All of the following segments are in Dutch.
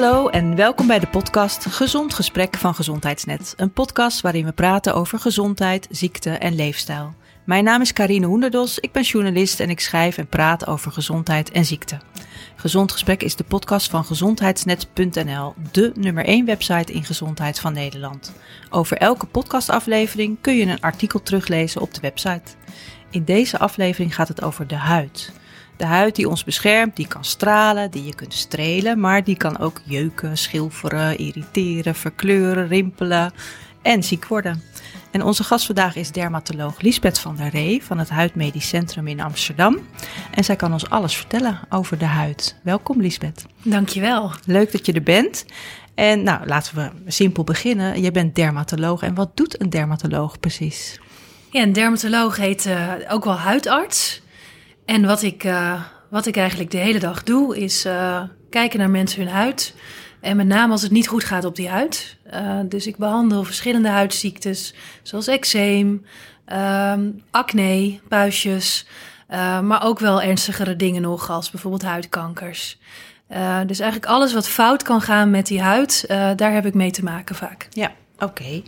Hallo en welkom bij de podcast Gezond Gesprek van Gezondheidsnet. Een podcast waarin we praten over gezondheid, ziekte en leefstijl. Mijn naam is Karine Hoenderdos, ik ben journalist en ik schrijf en praat over gezondheid en ziekte. Gezond Gesprek is de podcast van gezondheidsnet.nl, de nummer 1 website in gezondheid van Nederland. Over elke podcastaflevering kun je een artikel teruglezen op de website. In deze aflevering gaat het over de huid. De huid die ons beschermt, die kan stralen, die je kunt strelen, maar die kan ook jeuken, schilferen, irriteren, verkleuren, rimpelen en ziek worden. En onze gast vandaag is dermatoloog Lisbeth van der Ree van het Huidmedisch Centrum in Amsterdam. En zij kan ons alles vertellen over de huid. Welkom Lisbeth. Dankjewel. Leuk dat je er bent. En nou, laten we simpel beginnen. Je bent dermatoloog. En wat doet een dermatoloog precies? Ja, een dermatoloog heet uh, ook wel huidarts. En wat ik, uh, wat ik eigenlijk de hele dag doe, is uh, kijken naar mensen hun huid. En met name als het niet goed gaat op die huid. Uh, dus ik behandel verschillende huidziektes, zoals eczeem, um, acne, puistjes. maar ook wel ernstigere dingen nog, als bijvoorbeeld huidkankers. dus eigenlijk alles wat fout kan gaan met die huid, daar heb ik mee te maken vaak. Ja, Oké.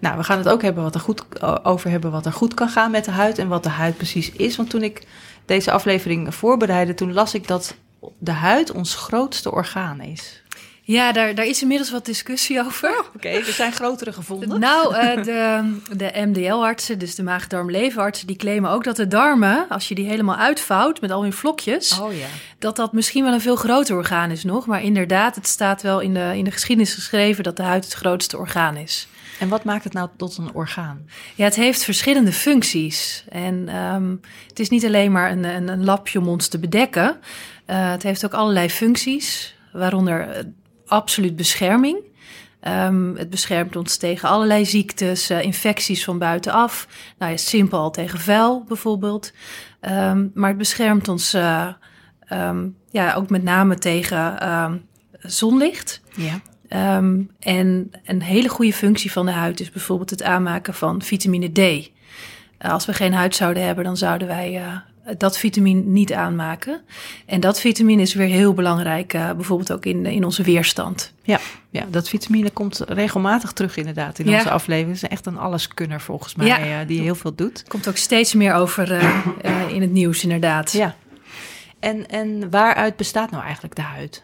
Nou, we gaan het ook hebben wat er goed, over hebben wat er goed kan gaan met de huid en wat de huid precies is. Want toen ik deze aflevering voorbereidde, toen las ik dat de huid ons grootste orgaan is. Ja, daar, daar is inmiddels wat discussie over. Oh, Oké, er zijn grotere gevonden. Nou, uh, de, de MDL-artsen, dus de maag-darm-leverartsen, die claimen ook dat de darmen, als je die helemaal uitvouwt met al hun vlokjes, oh, ja. dat dat misschien wel een veel groter orgaan is nog. Maar inderdaad, het staat wel in de, in de geschiedenis geschreven dat de huid het grootste orgaan is. En wat maakt het nou tot een orgaan? Ja, het heeft verschillende functies. En um, het is niet alleen maar een, een, een lapje om ons te bedekken. Uh, het heeft ook allerlei functies, waaronder absoluut bescherming. Um, het beschermt ons tegen allerlei ziektes, uh, infecties van buitenaf. Nou ja, simpel al tegen vuil bijvoorbeeld. Um, maar het beschermt ons ja, ook met name tegen zonlicht. Ja. Um, en een hele goede functie van de huid is bijvoorbeeld het aanmaken van vitamine D. Uh, als we geen huid zouden hebben, dan zouden wij uh, dat vitamine niet aanmaken. En dat vitamine is weer heel belangrijk, uh, bijvoorbeeld ook in, in onze weerstand. Ja, ja, dat vitamine komt regelmatig terug inderdaad in ja. onze aflevering. Het is echt een alleskunner volgens mij, ja. die heel veel doet. Komt ook steeds meer over in het nieuws inderdaad. Ja. En, en waaruit bestaat nou eigenlijk de huid?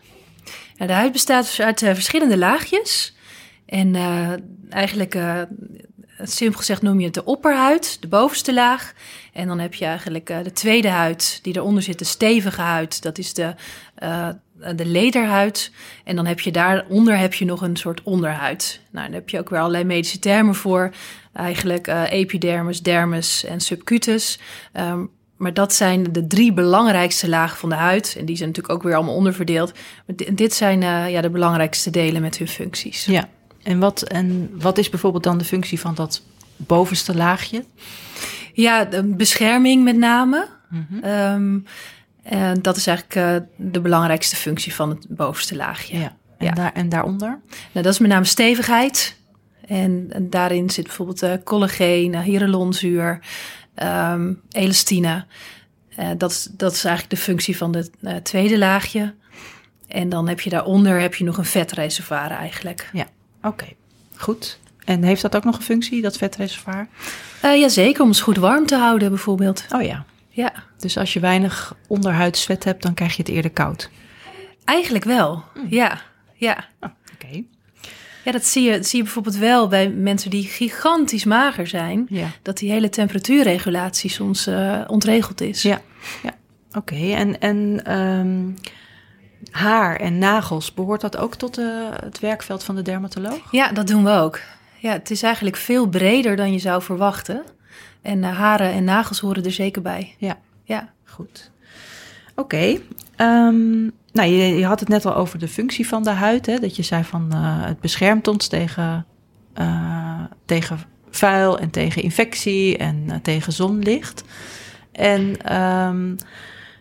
Nou, de huid bestaat dus uit uh, verschillende laagjes. En uh, eigenlijk, uh, simpel gezegd, noem je het de opperhuid, de bovenste laag. En dan heb je eigenlijk de tweede huid, die eronder zit, de stevige huid. Dat is de, de lederhuid. En dan heb je daaronder heb je nog een soort onderhuid. Nou, daar heb je ook weer allerlei medische termen voor. Eigenlijk epidermis, dermis en subcutus. Um, maar dat zijn de drie belangrijkste lagen van de huid. En die zijn natuurlijk ook weer allemaal onderverdeeld. Maar dit zijn uh, ja, de belangrijkste delen met hun functies. Ja, en wat, en wat is bijvoorbeeld dan de functie van dat bovenste laagje? Ja, de bescherming met name. Mm -hmm. um, en dat is eigenlijk uh, de belangrijkste functie van het bovenste laagje. Ja. En, ja. Daar, en daaronder? Nou, dat is met name stevigheid. En, en daarin zit bijvoorbeeld uh, collageen, hyaluronzuur, um, elastine. Uh, dat, is, dat is eigenlijk de functie van het uh, tweede laagje. En dan heb je daaronder heb je nog een vetreservoir eigenlijk. Ja, oké. Okay. Goed. En heeft dat ook nog een functie, dat vetreservoir? Uh, Jazeker, om het goed warm te houden bijvoorbeeld. Oh ja. Ja. Dus als je weinig onderhuidsvet hebt, dan krijg je het eerder koud? Eigenlijk wel, mm. ja. ja. Oh. Ja, dat zie je, dat zie je bijvoorbeeld wel bij mensen die gigantisch mager zijn. Ja. Dat die hele temperatuurregulatie soms uh, ontregeld is. Ja, ja. oké. Okay. En, en um, haar en nagels, behoort dat ook tot uh, het werkveld van de dermatoloog? Ja, dat doen we ook. Ja, het is eigenlijk veel breder dan je zou verwachten. En uh, haren en nagels horen er zeker bij. Ja, ja. goed. Oké. Okay. Um, nou, je, je, had het net al over de functie van de huid. Hè? Dat je zei van uh, het beschermt ons tegen, uh, tegen vuil en tegen infectie en uh, tegen zonlicht. En um,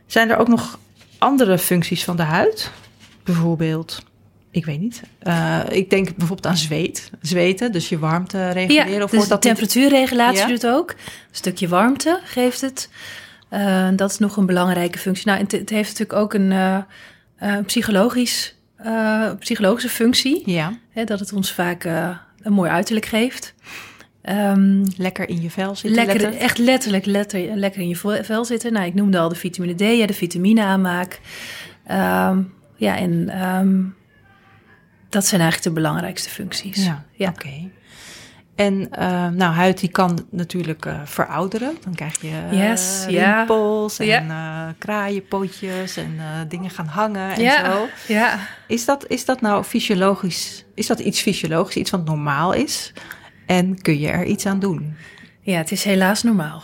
zijn er ook nog andere functies van de huid? Bijvoorbeeld, ik weet niet. ik denk bijvoorbeeld aan zweet. Zweten, dus je warmte reguleren. Ja, of dus dat de temperatuurregulatie ja? doet ook. Een stukje warmte geeft het. Dat is nog een belangrijke functie. Nou, het, het heeft natuurlijk ook een, uh, uh, psychologisch eh, psychologische functie. Ja. Hè, dat het ons vaak eh, een mooi uiterlijk geeft. Ehm, Lekker in je vel zitten. lekker, echt letterlijk letter, lekker in je vel- zitten. Nou, ik noemde al de vitamine D, ja, de vitamine aanmaak. Ehm, ja, en ehm, dat zijn eigenlijk de belangrijkste functies. Ja, Ja. oké. En eh, nou, huid die kan natuurlijk eh, verouderen. Dan krijg je eh, Yes, en eh, kraaienpootjes en dingen gaan hangen en zo. ja. Is dat, is dat nou fysiologisch? Is dat iets fysiologisch, iets wat normaal is? En kun je er iets aan doen? ja, het is helaas normaal.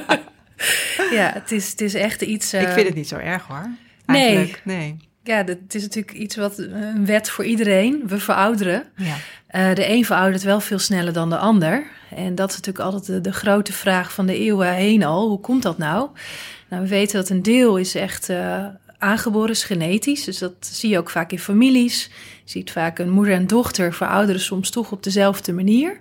ja, het is, het is echt iets... Ik vind het niet zo erg hoor. nee. Eigenlijk, nee. Ja, het is natuurlijk iets wat een wet voor iedereen. We verouderen. Ja. Eh, de een veroudert wel veel sneller dan de ander. En dat is natuurlijk altijd de, de grote vraag van de eeuwen heen al. Hoe komt dat nou? Nou, we weten dat een deel is echt eh, aangeboren, is genetisch. Dus dat zie je ook vaak in families. Je ziet vaak een moeder en dochter verouderen soms toch op dezelfde manier.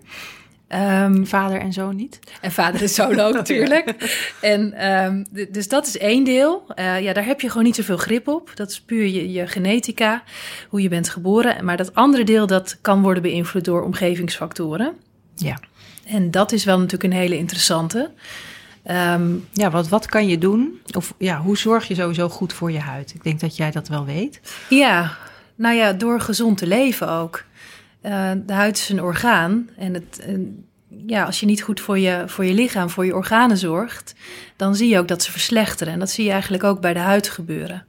Ehm, Vader en zoon niet? en vader en zoon ook natuurlijk. En ehm, dus dat is één deel. Eh, ja, daar heb je gewoon niet zoveel grip op. Dat is puur je, je genetica, hoe je bent geboren. Maar dat andere deel, dat kan worden beïnvloed door omgevingsfactoren. Ja. En dat is wel natuurlijk een hele interessante. Ehm, Ja, wat, wat kan je doen? Of ja, hoe zorg je sowieso goed voor je huid? Ik denk dat jij dat wel weet. ja, nou ja, door gezond te leven ook. Eh, de huid is een orgaan. En het, en ja, als je niet goed voor je, voor je lichaam, voor je organen zorgt, dan zie je ook dat ze verslechteren. En dat zie je eigenlijk ook bij de huid gebeuren.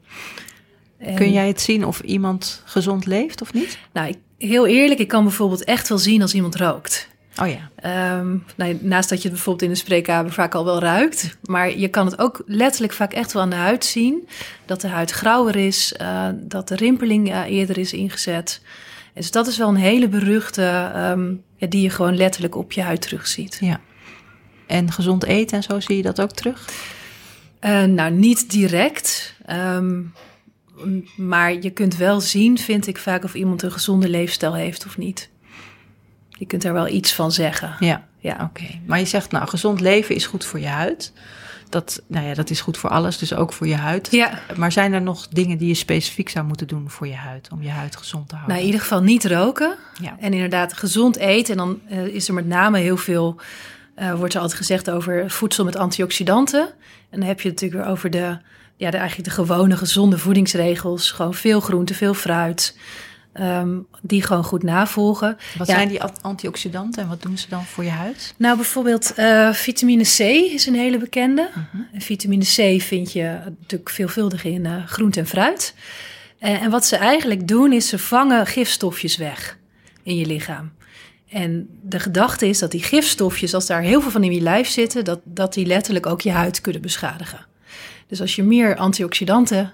En- Kun jij het zien of iemand gezond leeft of niet? Nou, ik, heel eerlijk, ik kan bijvoorbeeld echt wel zien als iemand rookt. Oh ja. Ehm, nou, naast dat je het bijvoorbeeld in de spreekkamer vaak al wel ruikt. Maar je kan het ook letterlijk vaak echt wel aan de huid zien. Dat de huid grauwer is, eh, dat de rimpeling eh, eerder is ingezet. Dus dat is wel een hele beruchte, ehm, ja, die je gewoon letterlijk op je huid terugziet. ja. En gezond eten en zo zie je dat ook terug? Eh, nou, niet direct. ehm, maar je kunt wel zien, vind ik vaak, of iemand een gezonde leefstijl heeft of niet. Je kunt er wel iets van zeggen. Ja. Ja. Oké. Maar je zegt, nou, gezond leven is goed voor je huid. Dat, nou ja, dat is goed voor alles, dus ook voor je huid. Ja. Maar zijn er nog dingen die je specifiek zou moeten doen voor je huid, om je huid gezond te houden? Nou, in ieder geval niet roken. Ja. En inderdaad gezond eten. En dan eh, is er met name heel veel, eh, wordt er altijd gezegd over voedsel met antioxidanten. En dan heb je het natuurlijk weer over de, ja, de, eigenlijk de gewone gezonde voedingsregels. Gewoon veel groente, veel fruit. Ehm, die gewoon goed navolgen. Wat Ja. zijn die ant- antioxidanten en wat doen ze dan voor je huid? Nou, bijvoorbeeld eh, vitamine C is een hele bekende. En vitamine C vind je natuurlijk veelvuldig in eh, groente en fruit. En, en wat ze eigenlijk doen, is ze vangen gifstofjes weg in je lichaam. En de gedachte is dat die gifstofjes, als daar heel veel van in je lijf zitten, dat, dat die letterlijk ook je huid kunnen beschadigen. Dus als je meer antioxidanten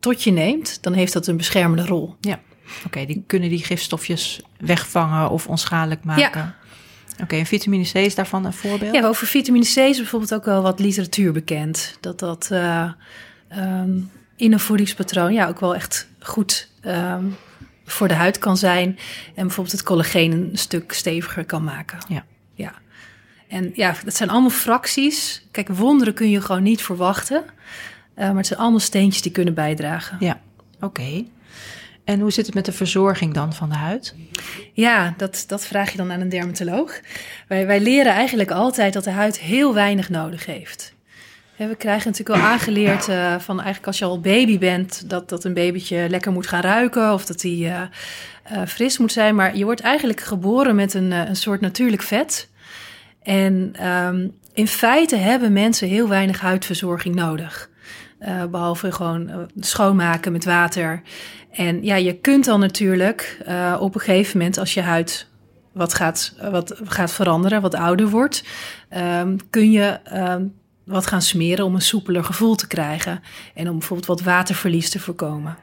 tot je neemt, dan heeft dat een beschermende rol. Ja. Oké, die kunnen die gifstofjes wegvangen of onschadelijk maken. Oké, en vitamine C is daarvan een voorbeeld? Ja, over vitamine C is bijvoorbeeld ook wel wat literatuur bekend. Dat dat eh, ehm, in een voedingspatroon ja, ook wel echt goed ehm, voor de huid kan zijn. En bijvoorbeeld het collageen een stuk steviger kan maken. Ja. ja. En ja, dat zijn allemaal fracties. Kijk, wonderen kun je gewoon niet verwachten. Eh, maar het zijn allemaal steentjes die kunnen bijdragen. Ja, oké. En hoe zit het met de verzorging dan van de huid? Ja, dat, dat vraag je dan aan een dermatoloog. Wij, wij leren eigenlijk altijd dat de huid heel weinig nodig heeft. We krijgen natuurlijk wel aangeleerd eh, van eigenlijk als je al baby bent, dat, dat een babytje lekker moet gaan ruiken of dat hij eh, eh, fris moet zijn. Maar je wordt eigenlijk geboren met een, een soort natuurlijk vet. En ehm, in feite hebben mensen heel weinig huidverzorging nodig. Eh, behalve gewoon schoonmaken met water. En ja, je kunt dan natuurlijk eh, op een gegeven moment, als je huid wat gaat, wat gaat veranderen, wat ouder wordt, ehm, kun je ehm, wat gaan smeren om een soepeler gevoel te krijgen. En om bijvoorbeeld wat waterverlies te voorkomen.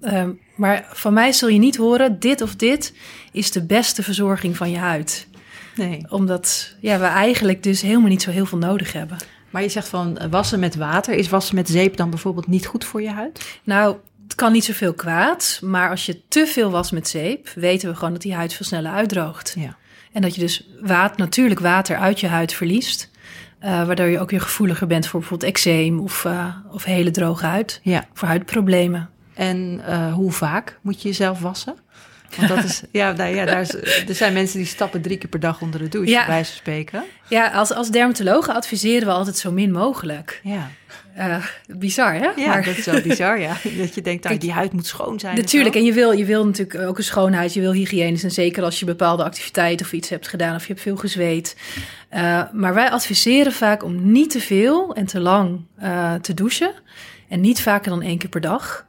Ehm, maar van mij zul je niet horen, dit of dit is de beste verzorging van je huid. Nee. Omdat ja, we eigenlijk dus helemaal niet zo heel veel nodig hebben. Maar je zegt van eh, wassen met water. Is wassen met zeep dan bijvoorbeeld niet goed voor je huid? Nou, het kan niet zoveel kwaad, maar als je te veel was met zeep, weten we gewoon dat die huid veel sneller uitdroogt. Ja. En dat je dus water, natuurlijk water uit je huid verliest, eh, waardoor je ook weer gevoeliger bent voor bijvoorbeeld eczeem of, eh, of hele droge huid, Ja, voor huidproblemen. En uh, hoe vaak moet je jezelf wassen? Want dat is, ja, nou ja, daar is, er zijn mensen die stappen drie keer per dag onder de douche, ja. bij spreken. Ja, als, als dermatologen adviseren we altijd zo min mogelijk. Ja. Uh, bizar, hè? Ja, maar... dat is zo bizar, ja. Dat je denkt, nou, die huid moet schoon zijn. Natuurlijk, en, en, je, wil, je wil natuurlijk ook een schoonheid, je wil hygiënisch. En zeker als je bepaalde activiteiten of iets hebt gedaan of je hebt veel gezweet. Uh, maar wij adviseren vaak om niet te veel en te lang uh, te douchen. En niet vaker dan één keer per dag.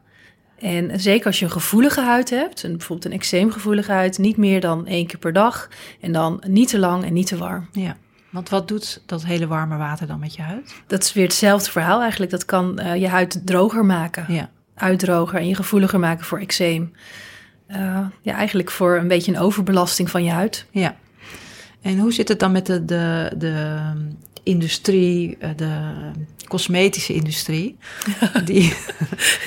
En zeker als je een gevoelige huid hebt, een, bijvoorbeeld een eczeemgevoelige huid, niet meer dan één keer per dag. En dan niet te lang en niet te warm. Ja. Want wat doet dat hele warme water dan met je huid? Dat is weer hetzelfde verhaal eigenlijk. Dat kan uh, je huid droger maken, ja. uitdroger en je gevoeliger maken voor eczeem. Uh, ja, eigenlijk voor een beetje een overbelasting van je huid. Ja. En hoe zit het dan met de, de, de industrie, eh, de cosmetische industrie, die,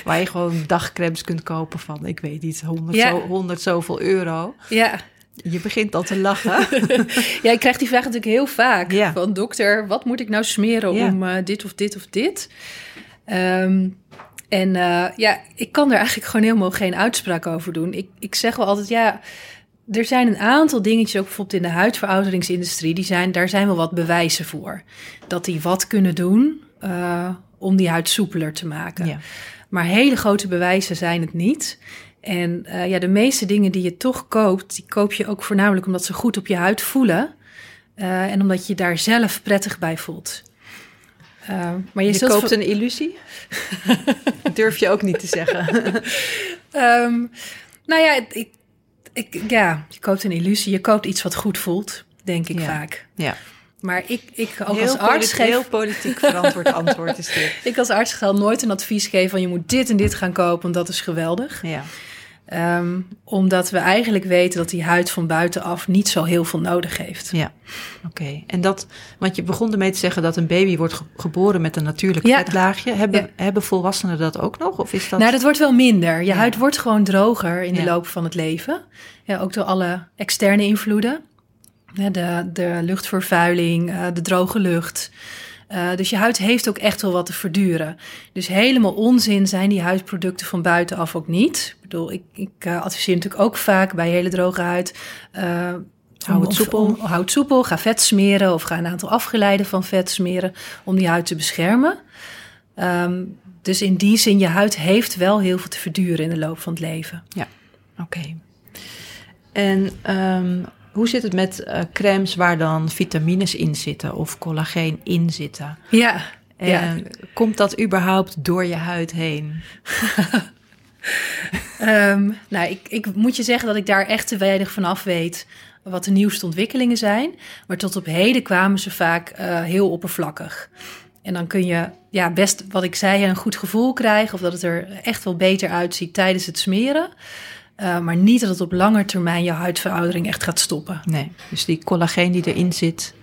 waar je gewoon dagcremes kunt kopen van, ik weet niet, 100, ja. zo, 100 zoveel euro. Ja. Je begint al te lachen. ja, ik krijg die vraag natuurlijk heel vaak. Ja. Van dokter, wat moet ik nou smeren ja. om uh, dit of dit of dit? Um, en uh, ja, ik kan er eigenlijk gewoon helemaal geen uitspraak over doen. Ik, ik zeg wel altijd, ja, er zijn een aantal dingetjes, ook bijvoorbeeld in de huidverouderingsindustrie, die zijn, daar zijn wel wat bewijzen voor. Dat die wat kunnen doen uh, om die huid soepeler te maken. Ja. Maar hele grote bewijzen zijn het niet. En uh, ja, de meeste dingen die je toch koopt, die koop je ook voornamelijk omdat ze goed op je huid voelen. Uh, en omdat je daar zelf prettig bij voelt. Uh, maar je, je koopt een illusie? durf je ook niet te zeggen. um, nou ja, ik, ik, ja, je koopt een illusie. Je koopt iets wat goed voelt, denk ik ja. vaak. Ja. Maar ik, ik ook heel als arts geef... Heel politiek verantwoord antwoord is dit. ik als arts ga nooit een advies geven van je moet dit en dit gaan kopen, want dat is geweldig. Ja. Um, omdat we eigenlijk weten dat die huid van buitenaf niet zo heel veel nodig heeft. Ja, oké. Okay. En dat, want je begon ermee te zeggen dat een baby wordt ge geboren met een natuurlijk ja. vetlaagje. Hebben, ja. hebben volwassenen dat ook nog? Of is dat... Nou, dat wordt wel minder. Je ja. huid wordt gewoon droger in de loop van het leven. Ja, ook door alle externe invloeden. De, de luchtvervuiling, uh, de droge lucht. Uh, dus je huid heeft ook echt wel wat te verduren. Dus helemaal onzin zijn die huidproducten van buitenaf ook niet. Ik bedoel, ik, ik uh, adviseer natuurlijk ook vaak bij hele droge huid. Uh, hou het soepel. Soepel, ga vet smeren of ga een aantal afgeleiden van vet smeren om die huid te beschermen. Um, dus in die zin, je huid heeft wel heel veel te verduren in de loop van het leven. Ja, oké. Okay. En um, hoe zit het met uh, crèmes waar dan vitamines in zitten of collageen in zitten? Ja. En ja. komt dat überhaupt door je huid heen? um, nou, ik, ik moet je zeggen dat ik daar echt te weinig van af weet wat de nieuwste ontwikkelingen zijn. Maar tot op heden kwamen ze vaak uh, heel oppervlakkig. En dan kun je ja, best, wat ik zei, een goed gevoel krijgen. Of dat het er echt wel beter uitziet tijdens het smeren. Uh, maar niet dat het op lange termijn je huidveroudering echt gaat stoppen. Nee, dus die collageen die erin zit,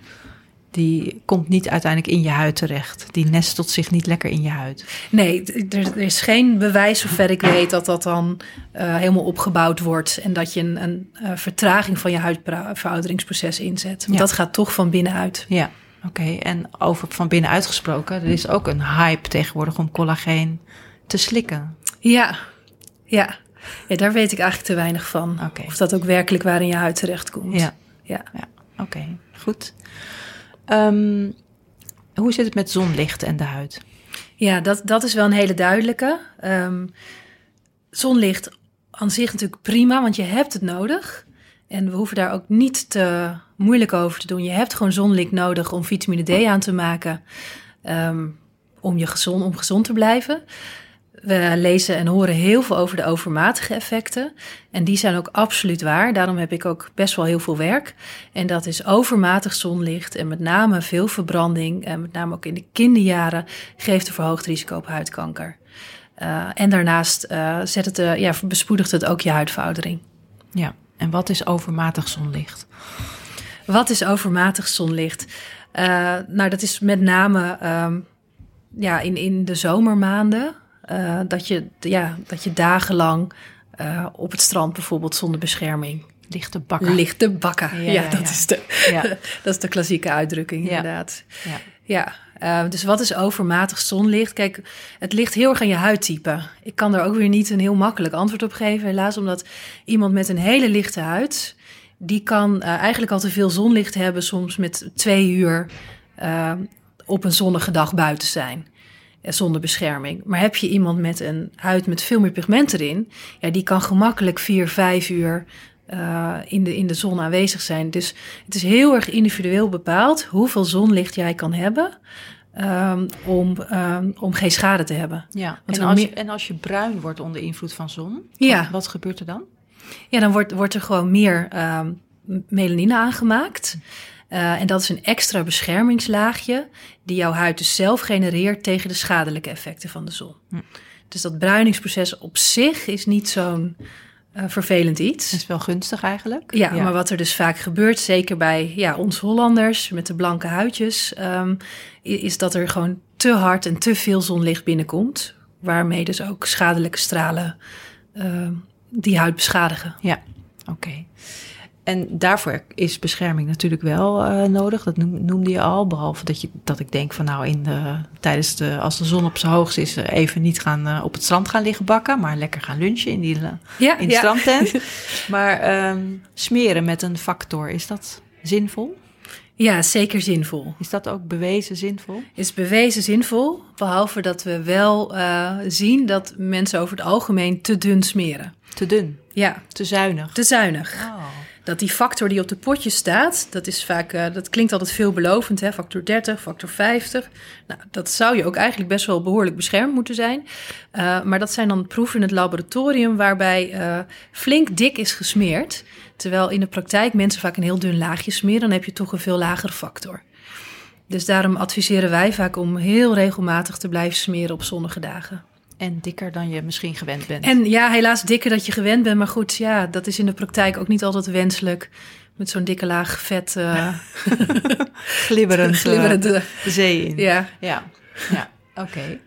die komt niet uiteindelijk in je huid terecht. Die nestelt zich niet lekker in je huid. Nee, er, er is geen bewijs, zover ik weet, dat dat dan uh, helemaal opgebouwd wordt. En dat je een, een uh, vertraging van je huidverouderingsproces inzet. Ja. dat gaat toch van binnenuit. Ja, oké. Okay. En over van binnenuit gesproken, er is ook een hype tegenwoordig om collageen te slikken. Ja, ja. Ja, daar weet ik eigenlijk te weinig van. Okay. Of dat ook werkelijk waar in je huid terechtkomt. Ja, ja. ja. oké, okay. goed. Um, hoe zit het met zonlicht en de huid? Ja, dat, dat is wel een hele duidelijke. Um, zonlicht aan zich natuurlijk prima, want je hebt het nodig. En we hoeven daar ook niet te moeilijk over te doen. Je hebt gewoon zonlicht nodig om vitamine D aan te maken. Um, om, je gezond, om gezond te blijven. We lezen en horen heel veel over de overmatige effecten. En die zijn ook absoluut waar. Daarom heb ik ook best wel heel veel werk. En dat is overmatig zonlicht en met name veel verbranding. En met name ook in de kinderjaren geeft een verhoogd risico op huidkanker. Uh, en daarnaast uh, zet het, uh, ja, bespoedigt het ook je huidveroudering. Ja, en wat is overmatig zonlicht? Wat is overmatig zonlicht? nou, dat is met name um, ja, in, in de zomermaanden. Uh, dat, je, ja, dat je dagenlang uh, op het strand bijvoorbeeld zonder bescherming Lichte bakken. Lichte bakken, ja, Ja, ja, dat, ja. Is de, Ja. dat is de klassieke uitdrukking inderdaad. Ja. Ja, eh, dus wat is overmatig zonlicht? Kijk, het ligt heel erg aan je huidtype. Ik kan daar ook weer niet een heel makkelijk antwoord op geven, helaas, omdat iemand met een hele lichte huid, die kan eh, eigenlijk al te veel zonlicht hebben, soms met twee uur eh, op een zonnige dag buiten zijn. Eh, Zonder bescherming. Maar heb je iemand met een huid met veel meer pigment erin, ja, die kan gemakkelijk vier, vijf uur eh, in, de, in de zon aanwezig zijn. Dus het is heel erg individueel bepaald hoeveel zonlicht jij kan hebben ehm, om, ehm, om geen schade te hebben. Ja, Want en als, je, en als je bruin wordt onder invloed van zon, Ja. wat, wat gebeurt er dan? Ja, dan wordt, wordt er gewoon meer ehm, melanine aangemaakt. Eh, en dat is een extra beschermingslaagje die jouw huid dus zelf genereert tegen de schadelijke effecten van de zon. Hm. Dus dat bruiningsproces op zich is niet zo'n eh, vervelend iets. Dat is wel gunstig eigenlijk. Ja, maar wat er dus vaak gebeurt, zeker bij ja, ons Hollanders met de blanke huidjes, ehm, is dat er gewoon te hard en te veel zonlicht binnenkomt. Waarmee dus ook schadelijke stralen ehm, die huid beschadigen. Ja, oké. En daarvoor is bescherming natuurlijk wel eh, nodig. Dat noem- noemde je al. Behalve dat, je, dat ik denk van nou, in de, tijdens de, als de zon op zijn hoogst is, eh, even niet gaan eh, op het strand gaan liggen bakken. Maar lekker gaan lunchen in, die, Ja, in de strandtent. maar ehm, smeren met een factor, is dat zinvol? ja, zeker zinvol. Is dat ook bewezen zinvol? Is bewezen zinvol, behalve dat we wel zien dat mensen over het algemeen te dun smeren. Te dun, Ja, te zuinig. te zuinig. Oh. Dat die factor die op de potje staat, dat is vaak, eh, dat klinkt altijd veelbelovend, hè? factor 30, factor 50. Nou, dat zou je ook eigenlijk best wel behoorlijk beschermd moeten zijn. Eh, maar dat zijn dan proeven in het laboratorium waarbij eh, flink dik is gesmeerd. Terwijl in de praktijk mensen vaak een heel dun laagje smeren, dan heb je toch een veel lagere factor. Dus daarom adviseren wij vaak om heel regelmatig te blijven smeren op zonnige dagen. En dikker dan je misschien gewend bent. En ja, helaas dikker dat je gewend bent. Maar goed, ja, dat is in de praktijk ook niet altijd wenselijk. Met zo'n dikke laag vet glibberend, glibberend. de zee in. ja. Ja, ja oké.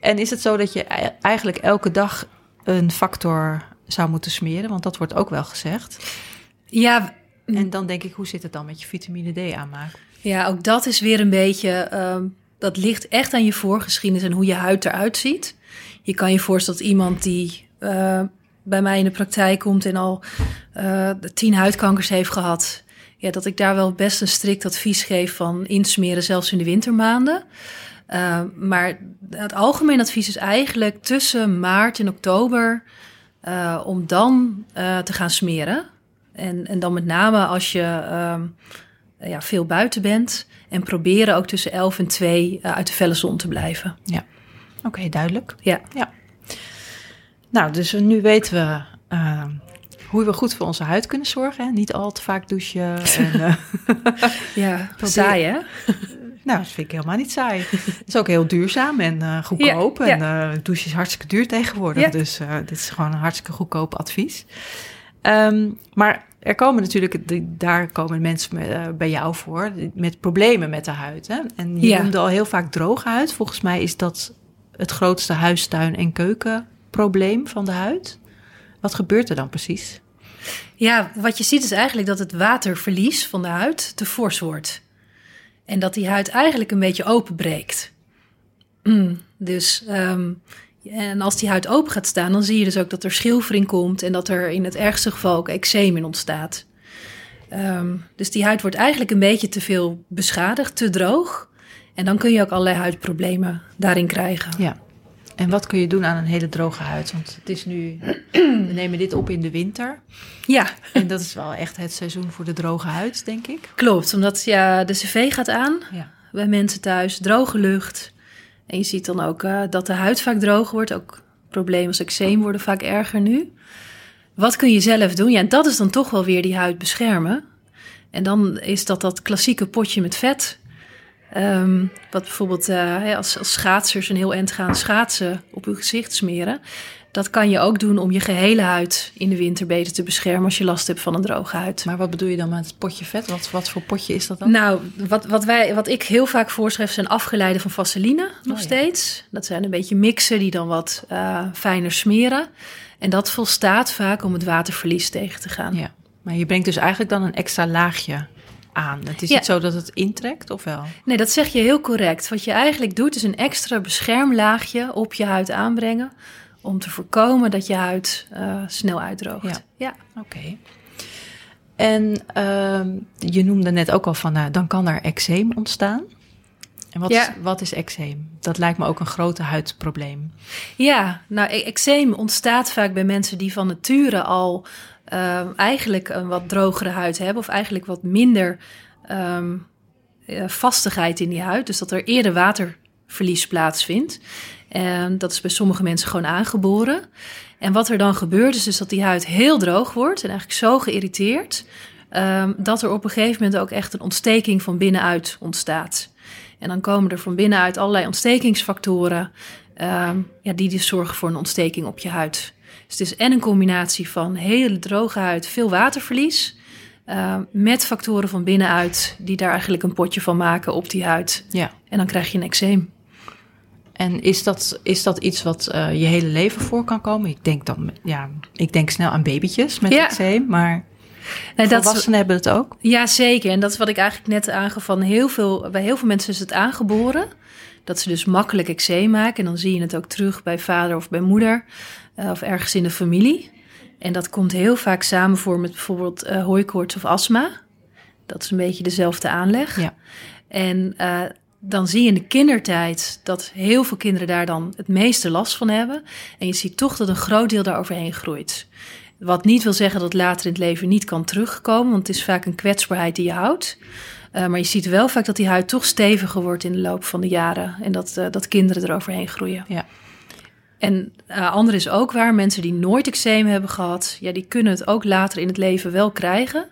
En is het zo dat je e- eigenlijk elke dag een factor zou moeten smeren? Want dat wordt ook wel gezegd. Ja, En dan denk ik, hoe zit het dan met je vitamine D aanmaak? ja, ook dat is weer een beetje... ehm, dat ligt echt aan je voorgeschiedenis en hoe je huid eruit ziet. Je kan je voorstellen dat iemand die eh, bij mij in de praktijk komt... en al eh, tien huidkankers heeft gehad... Ja, dat ik daar wel best een strikt advies geef van insmeren, zelfs in de wintermaanden. Uh, maar het algemeen advies is eigenlijk tussen maart en oktober om dan te gaan smeren. En, en dan met name als je um, ja, veel buiten bent. En proberen ook tussen 11 en 2 uh, uit de felle zon te blijven. Ja, oké, okay, duidelijk. Ja. ja. Nou, dus nu weten we uh, hoe we goed voor onze huid kunnen zorgen. Hè? Niet al te vaak douchen. En, uh, ja, saai hè? Nou, dat vind ik helemaal niet saai. Het is ook heel duurzaam en uh, goedkoop. Ja, en ja. Uh, douche is hartstikke duur tegenwoordig. Ja. Dus dit is gewoon een hartstikke goedkoop advies. Um, maar er komen natuurlijk, daar komen mensen bij jou voor met problemen met de huid. Hè? En je noemde al heel vaak droge huid. Volgens mij is dat het grootste huistuin- en keukenprobleem van de huid. Wat gebeurt er dan precies? Ja, wat je ziet is eigenlijk dat het waterverlies van de huid te fors wordt. En dat die huid eigenlijk een beetje openbreekt. Mm, dus, um, en als die huid open gaat staan, dan zie je dus ook dat er schilfering komt en dat er in het ergste geval ook eczeem in ontstaat. Um, dus die huid wordt eigenlijk een beetje te veel beschadigd, te droog. En dan kun je ook allerlei huidproblemen daarin krijgen. Ja. En wat kun je doen aan een hele droge huid? Want het is nu, we nemen dit op in de winter. Ja. En dat is wel echt het seizoen voor de droge huid, denk ik. Klopt, omdat ja, de cv gaat aan ja. bij mensen thuis, droge lucht. En je ziet dan ook uh, dat de huid vaak droog wordt. Ook problemen als eczeem worden vaak erger nu. Wat kun je zelf doen? Ja, en dat is dan toch wel weer die huid beschermen. En dan is dat dat klassieke potje met vet. Um, wat bijvoorbeeld uh, als, als schaatsers een heel eind gaan schaatsen op uw gezicht smeren. Dat kan je ook doen om je gehele huid in de winter beter te beschermen als je last hebt van een droge huid. Maar wat bedoel je dan met het potje vet? Wat, wat voor potje is dat dan? Nou, wat, wat, wij, wat ik heel vaak voorschrijf zijn afgeleiden van vaseline nog oh, ja. steeds. Dat zijn een beetje mixen die dan wat uh, fijner smeren. En dat volstaat vaak om het waterverlies tegen te gaan. Ja. Maar je brengt dus eigenlijk dan een extra laagje aan. Het is Ja. niet zo dat het intrekt, of wel? Nee, dat zeg je heel correct. Wat je eigenlijk doet is een extra beschermlaagje op je huid aanbrengen... om te voorkomen dat je huid eh, snel uitdroogt. Ja. ja. Oké. En ehm, je noemde net ook al van, nou, dan kan er eczeem ontstaan. En wat, Ja. wat is eczeem? Dat lijkt me ook een grote huidprobleem. Ja, nou, e- eczeem ontstaat vaak bij mensen die van nature al ehm, eigenlijk een wat drogere huid hebben, of eigenlijk wat minder ehm, eh, vastigheid in die huid. Dus dat er eerder waterverlies plaatsvindt. En dat is bij sommige mensen gewoon aangeboren. En wat er dan gebeurt, is dus dat die huid heel droog wordt en eigenlijk zo geïrriteerd. ehm, dat er op een gegeven moment ook echt een ontsteking van binnenuit ontstaat. En dan komen er van binnenuit allerlei ontstekingsfactoren. ehm, ja, die dus zorgen voor een ontsteking op je huid. Dus het is en een combinatie van hele droge huid, veel waterverlies. ehm, met factoren van binnenuit die daar eigenlijk een potje van maken op die huid. Ja. En dan krijg je een eczeem. En is dat, is dat iets wat eh, je hele leven voor kan komen? Ik denk dan, ja, ik denk snel aan babytjes met Ja. eczeem, maar Nee, dat, volwassenen hebben het ook. Ja, zeker. En dat is wat ik eigenlijk net aangaf van heel veel, bij heel veel mensen is het aangeboren. Dat ze dus makkelijk eczeem maken. En dan zie je het ook terug bij vader of bij moeder eh, of ergens in de familie. En dat komt heel vaak samen voor met bijvoorbeeld eh hooikoorts of astma. Dat is een beetje dezelfde aanleg. Ja. En eh, dan zie je in de kindertijd dat heel veel kinderen daar dan het meeste last van hebben. En je ziet toch dat een groot deel daar overheen groeit. Wat niet wil zeggen dat later in het leven niet kan terugkomen, want het is vaak een kwetsbaarheid die je houdt. Eh, maar je ziet wel vaak dat die huid toch steviger wordt in de loop van de jaren en dat, eh, dat kinderen eroverheen groeien. Ja. En uh, ander is ook waar, mensen die nooit eczeem hebben gehad, ja, die kunnen het ook later in het leven wel krijgen.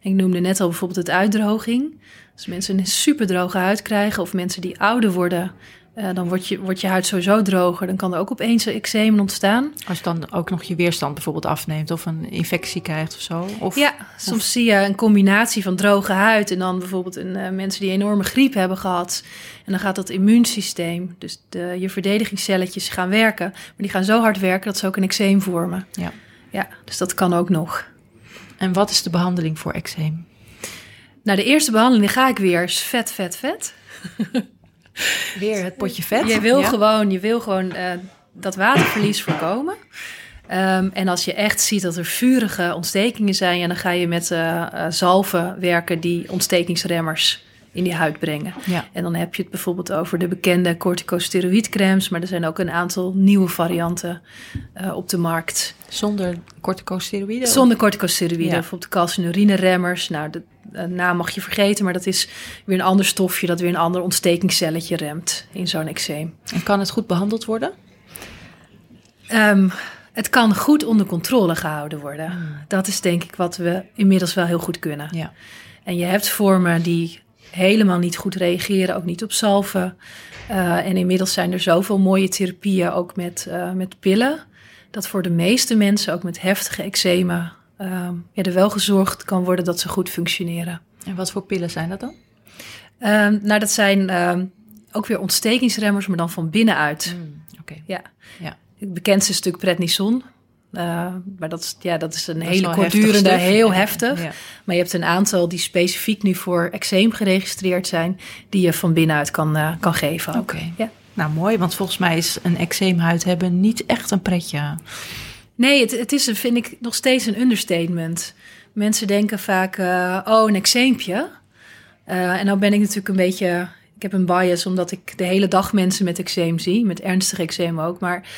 Ik noemde net al bijvoorbeeld het uitdroging. Als mensen een super droge huid krijgen of mensen die ouder worden, uh, dan wordt je, wordt je huid sowieso droger. Dan kan er ook opeens een eczeem ontstaan. Als je dan ook nog je weerstand bijvoorbeeld afneemt of een infectie krijgt of zo. Of, ja, soms of... zie je een combinatie van droge huid en dan bijvoorbeeld een, uh, mensen die enorme griep hebben gehad. En dan gaat dat immuunsysteem, dus de, je verdedigingscelletjes gaan werken. Maar die gaan zo hard werken dat ze ook een eczeem vormen. Ja. ja, dus dat kan ook nog. En wat is de behandeling voor eczeem? Nou, de eerste behandeling ga ik weer is vet, vet, vet. Weer het potje vet. Je wil ja. gewoon, je wil gewoon uh, dat waterverlies voorkomen. Um, en als je echt ziet dat er vurige ontstekingen zijn, ja, dan ga je met uh, zalven werken die ontstekingsremmers in die huid brengen. Ja. En dan heb je het bijvoorbeeld over de bekende corticosteroïdcremes, maar er zijn ook een aantal nieuwe varianten uh, op de markt. Zonder corticosteroïden? Zonder corticosteroïden, Ja. bijvoorbeeld calcinurinremmers. Nou, de naam mag je vergeten, maar dat is weer een ander stofje dat weer een ander ontstekingscelletje remt in zo'n eczeem. En kan het goed behandeld worden? Um, het kan goed onder controle gehouden worden. Hmm. Dat is denk ik wat we inmiddels wel heel goed kunnen. Ja. En je hebt vormen die helemaal niet goed reageren, ook niet op salven. Uh, en inmiddels zijn er zoveel mooie therapieën, ook met, uh, met pillen, dat voor de meeste mensen, ook met heftige eczemen, uh, ja, er wel gezorgd kan worden dat ze goed functioneren. En wat voor pillen zijn dat dan? Um, nou, dat zijn um, ook weer ontstekingsremmers, maar dan van binnenuit. Mm, Oké. Okay. Ja. ja. Het bekendste stuk prednison. Uh, maar dat is, ja, dat is een dat hele is kortdurende, heftig heel heftig. Ja. Maar je hebt een aantal die specifiek nu voor eczeem geregistreerd zijn, die je van binnenuit kan, uh, kan geven. Oké. Okay. Ja. Nou, mooi, want volgens mij is een eczeemhuid hebben niet echt een pretje. Nee, het, het is, een, vind ik, nog steeds een understatement. Mensen denken vaak, uh, oh, een eczeempje. Uh, en nou ben ik natuurlijk een beetje... Ik heb een bias omdat ik de hele dag mensen met eczeem zie. Met ernstig eczeem ook. Maar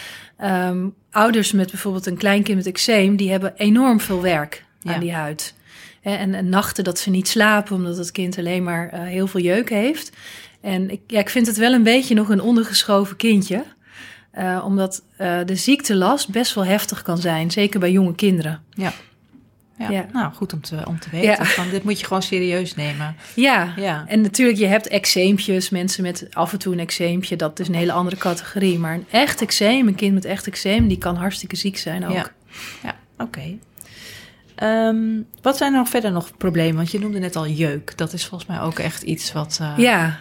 um, ouders met bijvoorbeeld een kleinkind met eczeem... die hebben enorm veel werk aan Ja. die huid. En, en nachten dat ze niet slapen... omdat het kind alleen maar uh, heel veel jeuk heeft. En ik, ja, ik vind het wel een beetje nog een ondergeschoven kindje... Uh, omdat uh, de ziektelast best wel heftig kan zijn, zeker bij jonge kinderen. Ja. Ja, Ja. nou goed om te, om te weten. Ja. Van, dit moet je gewoon serieus nemen. Ja. Ja. en natuurlijk, je hebt eczeempjes, mensen met af en toe een eczeempje, dat is een hele andere categorie. Maar een echt eczeem, een kind met echt eczeem, die kan hartstikke ziek zijn ook. Ja. Ja, oké. Ehm, wat zijn er nog verder nog problemen? Want je noemde net al jeuk. Dat is volgens mij ook echt iets wat. Uh, ja.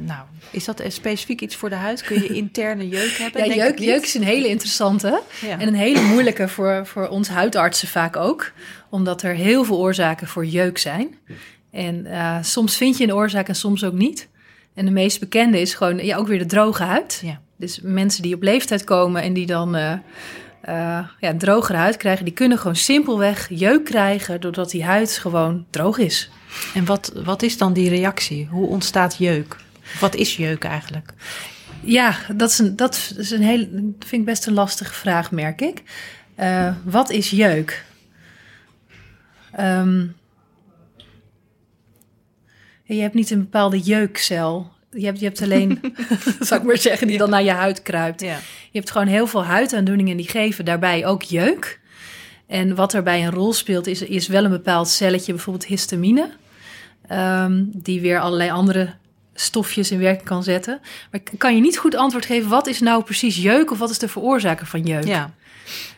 nou, is dat specifiek iets voor de huid? Kun je interne jeuk hebben? Ja, jeuk, jeuk is een hele interessante. Ja. En een hele moeilijke voor, voor ons huidartsen vaak ook. Omdat er heel veel oorzaken voor jeuk zijn. En uh, soms vind je een oorzaak en soms ook niet. En de meest bekende is gewoon ja, ook weer de droge huid. Ja. Dus mensen die op leeftijd komen en die dan. Uh, uh, ja, drogere huid krijgen, die kunnen gewoon simpelweg jeuk krijgen doordat die huid gewoon droog is. En wat, wat is dan die reactie? Hoe ontstaat jeuk? Wat is jeuk eigenlijk? Ja, dat is een, dat is een heel, vind ik best een lastige vraag, merk ik. Uh, wat is jeuk? Um, je hebt niet een bepaalde jeukcel. Je hebt, je hebt alleen, zou ik maar zeggen, die dan naar je huid kruipt. Ja. Je hebt gewoon heel veel huidaandoeningen die geven daarbij ook jeuk. En wat erbij een rol speelt, is, is wel een bepaald celletje, bijvoorbeeld histamine. Um, die weer allerlei andere stofjes in werking kan zetten. Maar kan je niet goed antwoord geven, wat is nou precies jeuk of wat is de veroorzaker van jeuk? Ja.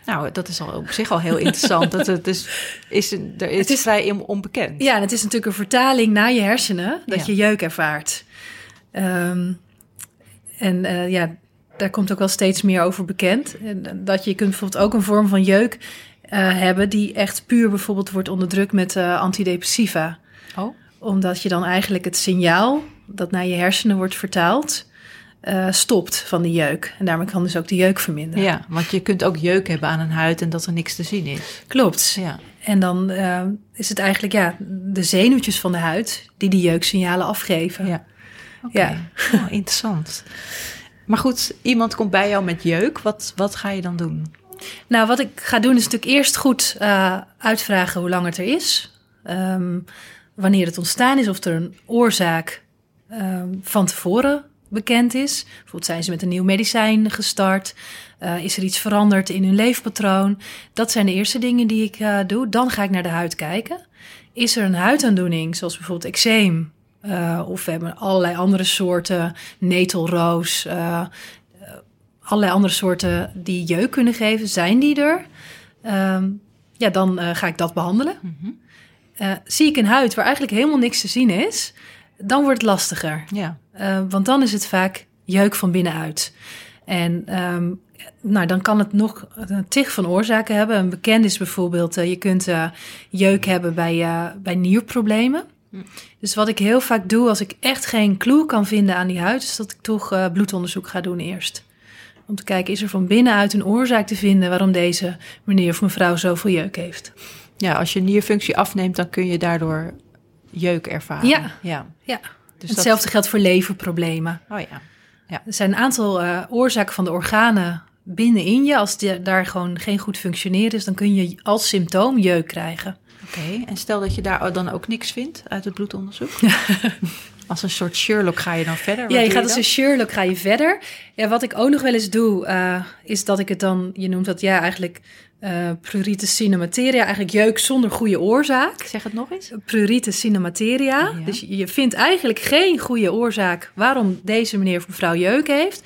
Nou, dat is al op zich al heel interessant. dat het dus is, er is, het is vrij onbekend. Ja, en het is natuurlijk een vertaling naar je hersenen dat je jeuk ervaart. Um, en uh, ja, daar komt ook wel steeds meer over bekend. Dat je kunt bijvoorbeeld ook een vorm van jeuk uh, hebben die echt puur bijvoorbeeld wordt onderdrukt met uh, antidepressiva. Oh. Omdat je dan eigenlijk het signaal dat naar je hersenen wordt vertaald, uh, stopt van die jeuk. En daarmee kan dus ook de jeuk verminderen. Ja, want je kunt ook jeuk hebben aan een huid en dat er niks te zien is. Klopt. Ja. En dan is het eigenlijk ja, de zenuwtjes van de huid die die jeuksignalen afgeven. Ja. Okay. Ja. Oh, interessant. Maar goed, iemand komt bij jou met jeuk. Wat, wat ga je dan doen? Nou, wat ik ga doen is natuurlijk eerst goed uh, uitvragen hoe lang het er is. Um, wanneer het ontstaan is, of er een oorzaak um, van tevoren bekend is. Bijvoorbeeld zijn ze met een nieuw medicijn gestart. Uh, is er iets veranderd in hun leefpatroon? Dat zijn de eerste dingen die ik uh, doe. Dan ga ik naar de huid kijken. Is er een huidaandoening, zoals bijvoorbeeld eczeem? Uh, of we hebben allerlei andere soorten, netelroos, allerlei andere soorten die jeuk kunnen geven. Zijn die er? Um, ja, dan ga ik dat behandelen. Mm -hmm. zie ik een huid waar eigenlijk helemaal niks te zien is, dan wordt het lastiger. Ja. Want dan is het vaak jeuk van binnenuit. En um, nou, dan kan het nog een tig van oorzaken hebben. Een bekend is bijvoorbeeld, je kunt jeuk hebben bij, bij nierproblemen. Dus wat ik heel vaak doe als ik echt geen clue kan vinden aan die huid, is dat ik toch bloedonderzoek ga doen eerst. Om te kijken, is er van binnenuit een oorzaak te vinden waarom deze meneer of mevrouw zoveel jeuk heeft. Ja, als je nierfunctie afneemt, dan kun je daardoor jeuk ervaren. Ja, ja. ja. Dus Hetzelfde dat... geldt voor leverproblemen. Oh ja. ja. Er zijn een aantal uh, oorzaken van de organen binnenin je. Als die, daar gewoon geen goed functioneren is, dan kun je als symptoom jeuk krijgen. Oké, okay. en stel dat je daar dan ook niks vindt uit het bloedonderzoek? als een soort Sherlock ga je dan verder? Ja, je gaat als een Sherlock ga je verder. Ja, wat ik ook nog wel eens doe, uh, is dat ik het dan, je noemt dat ja eigenlijk uh, prurite cinemateria, eigenlijk jeuk zonder goede oorzaak. Zeg het nog eens. Prurite cinemateria. Ja. Dus je vindt eigenlijk geen goede oorzaak waarom deze meneer of mevrouw jeuk heeft.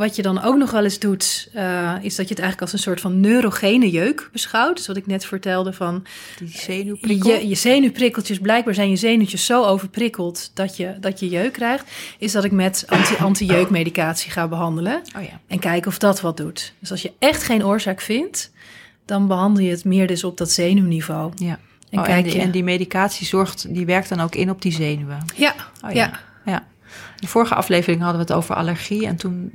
Wat je dan ook nog wel eens doet, uh, is dat je het eigenlijk als een soort van neurogene jeuk beschouwt. Dus wat ik net vertelde van... Die zenuwprikkel. Je, je zenuwprikkeltjes, blijkbaar zijn je zenuwtjes zo overprikkeld dat je, dat je jeuk krijgt. Is dat ik met anti, anti-jeukmedicatie ga behandelen. Oh ja. En kijken of dat wat doet. Dus als je echt geen oorzaak vindt, dan behandel je het meer dus op dat zenuwniveau. Ja. En, oh, kijk en, die, en die medicatie zorgt, die werkt dan ook in op die zenuwen. Ja. Oh, ja. ja. ja. De vorige aflevering hadden we het over allergie. En toen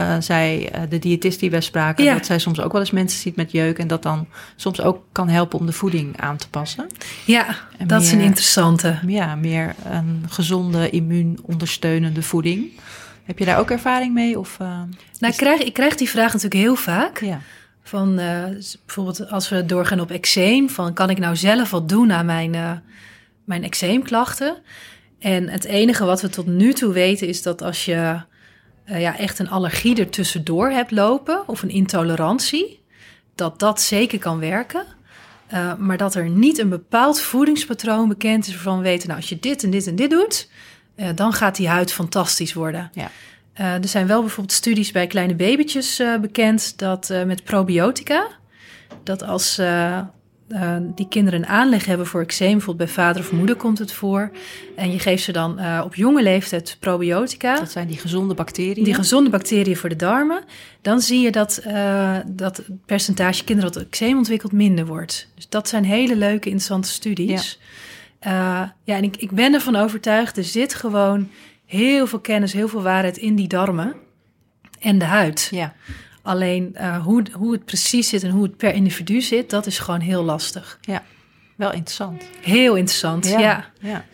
uh, zei uh, de diëtist die we spraken, ja. dat zij soms ook wel eens mensen ziet met jeuk. En dat dan soms ook kan helpen om de voeding aan te passen. Ja, en dat meer, is een interessante. Ja, meer een gezonde, immuunondersteunende voeding. Heb je daar ook ervaring mee? Of, uh, nou, ik krijg, ik krijg die vraag natuurlijk heel vaak. Ja. Van uh, bijvoorbeeld als we doorgaan op eczeem, van kan ik nou zelf wat doen aan mijn, uh, mijn eczeemklachten? En het enige wat we tot nu toe weten is dat als je uh, ja, echt een allergie ertussendoor hebt lopen of een intolerantie, dat dat zeker kan werken. maar dat er niet een bepaald voedingspatroon bekend is waarvan we weten, nou als je dit en dit en dit doet, dan gaat die huid fantastisch worden. Ja. Er zijn wel bijvoorbeeld studies bij kleine babytjes bekend dat met probiotica, dat als uh, die kinderen een aanleg hebben voor eczeem, bijvoorbeeld bij vader of moeder komt het voor. En je geeft ze dan uh, op jonge leeftijd probiotica. Dat zijn die gezonde bacteriën. Die gezonde bacteriën voor de darmen. Dan zie je dat, uh, dat het percentage kinderen dat eczeem ontwikkelt minder wordt. Dus dat zijn hele leuke, interessante studies. Ja, ja en ik, ik ben ervan overtuigd, er zit gewoon heel veel kennis, heel veel waarheid in die darmen en de huid. Ja. Alleen uh, hoe, hoe het precies zit en hoe het per individu zit, dat is gewoon heel lastig. Ja, wel interessant. Heel interessant, ja. ja. ja.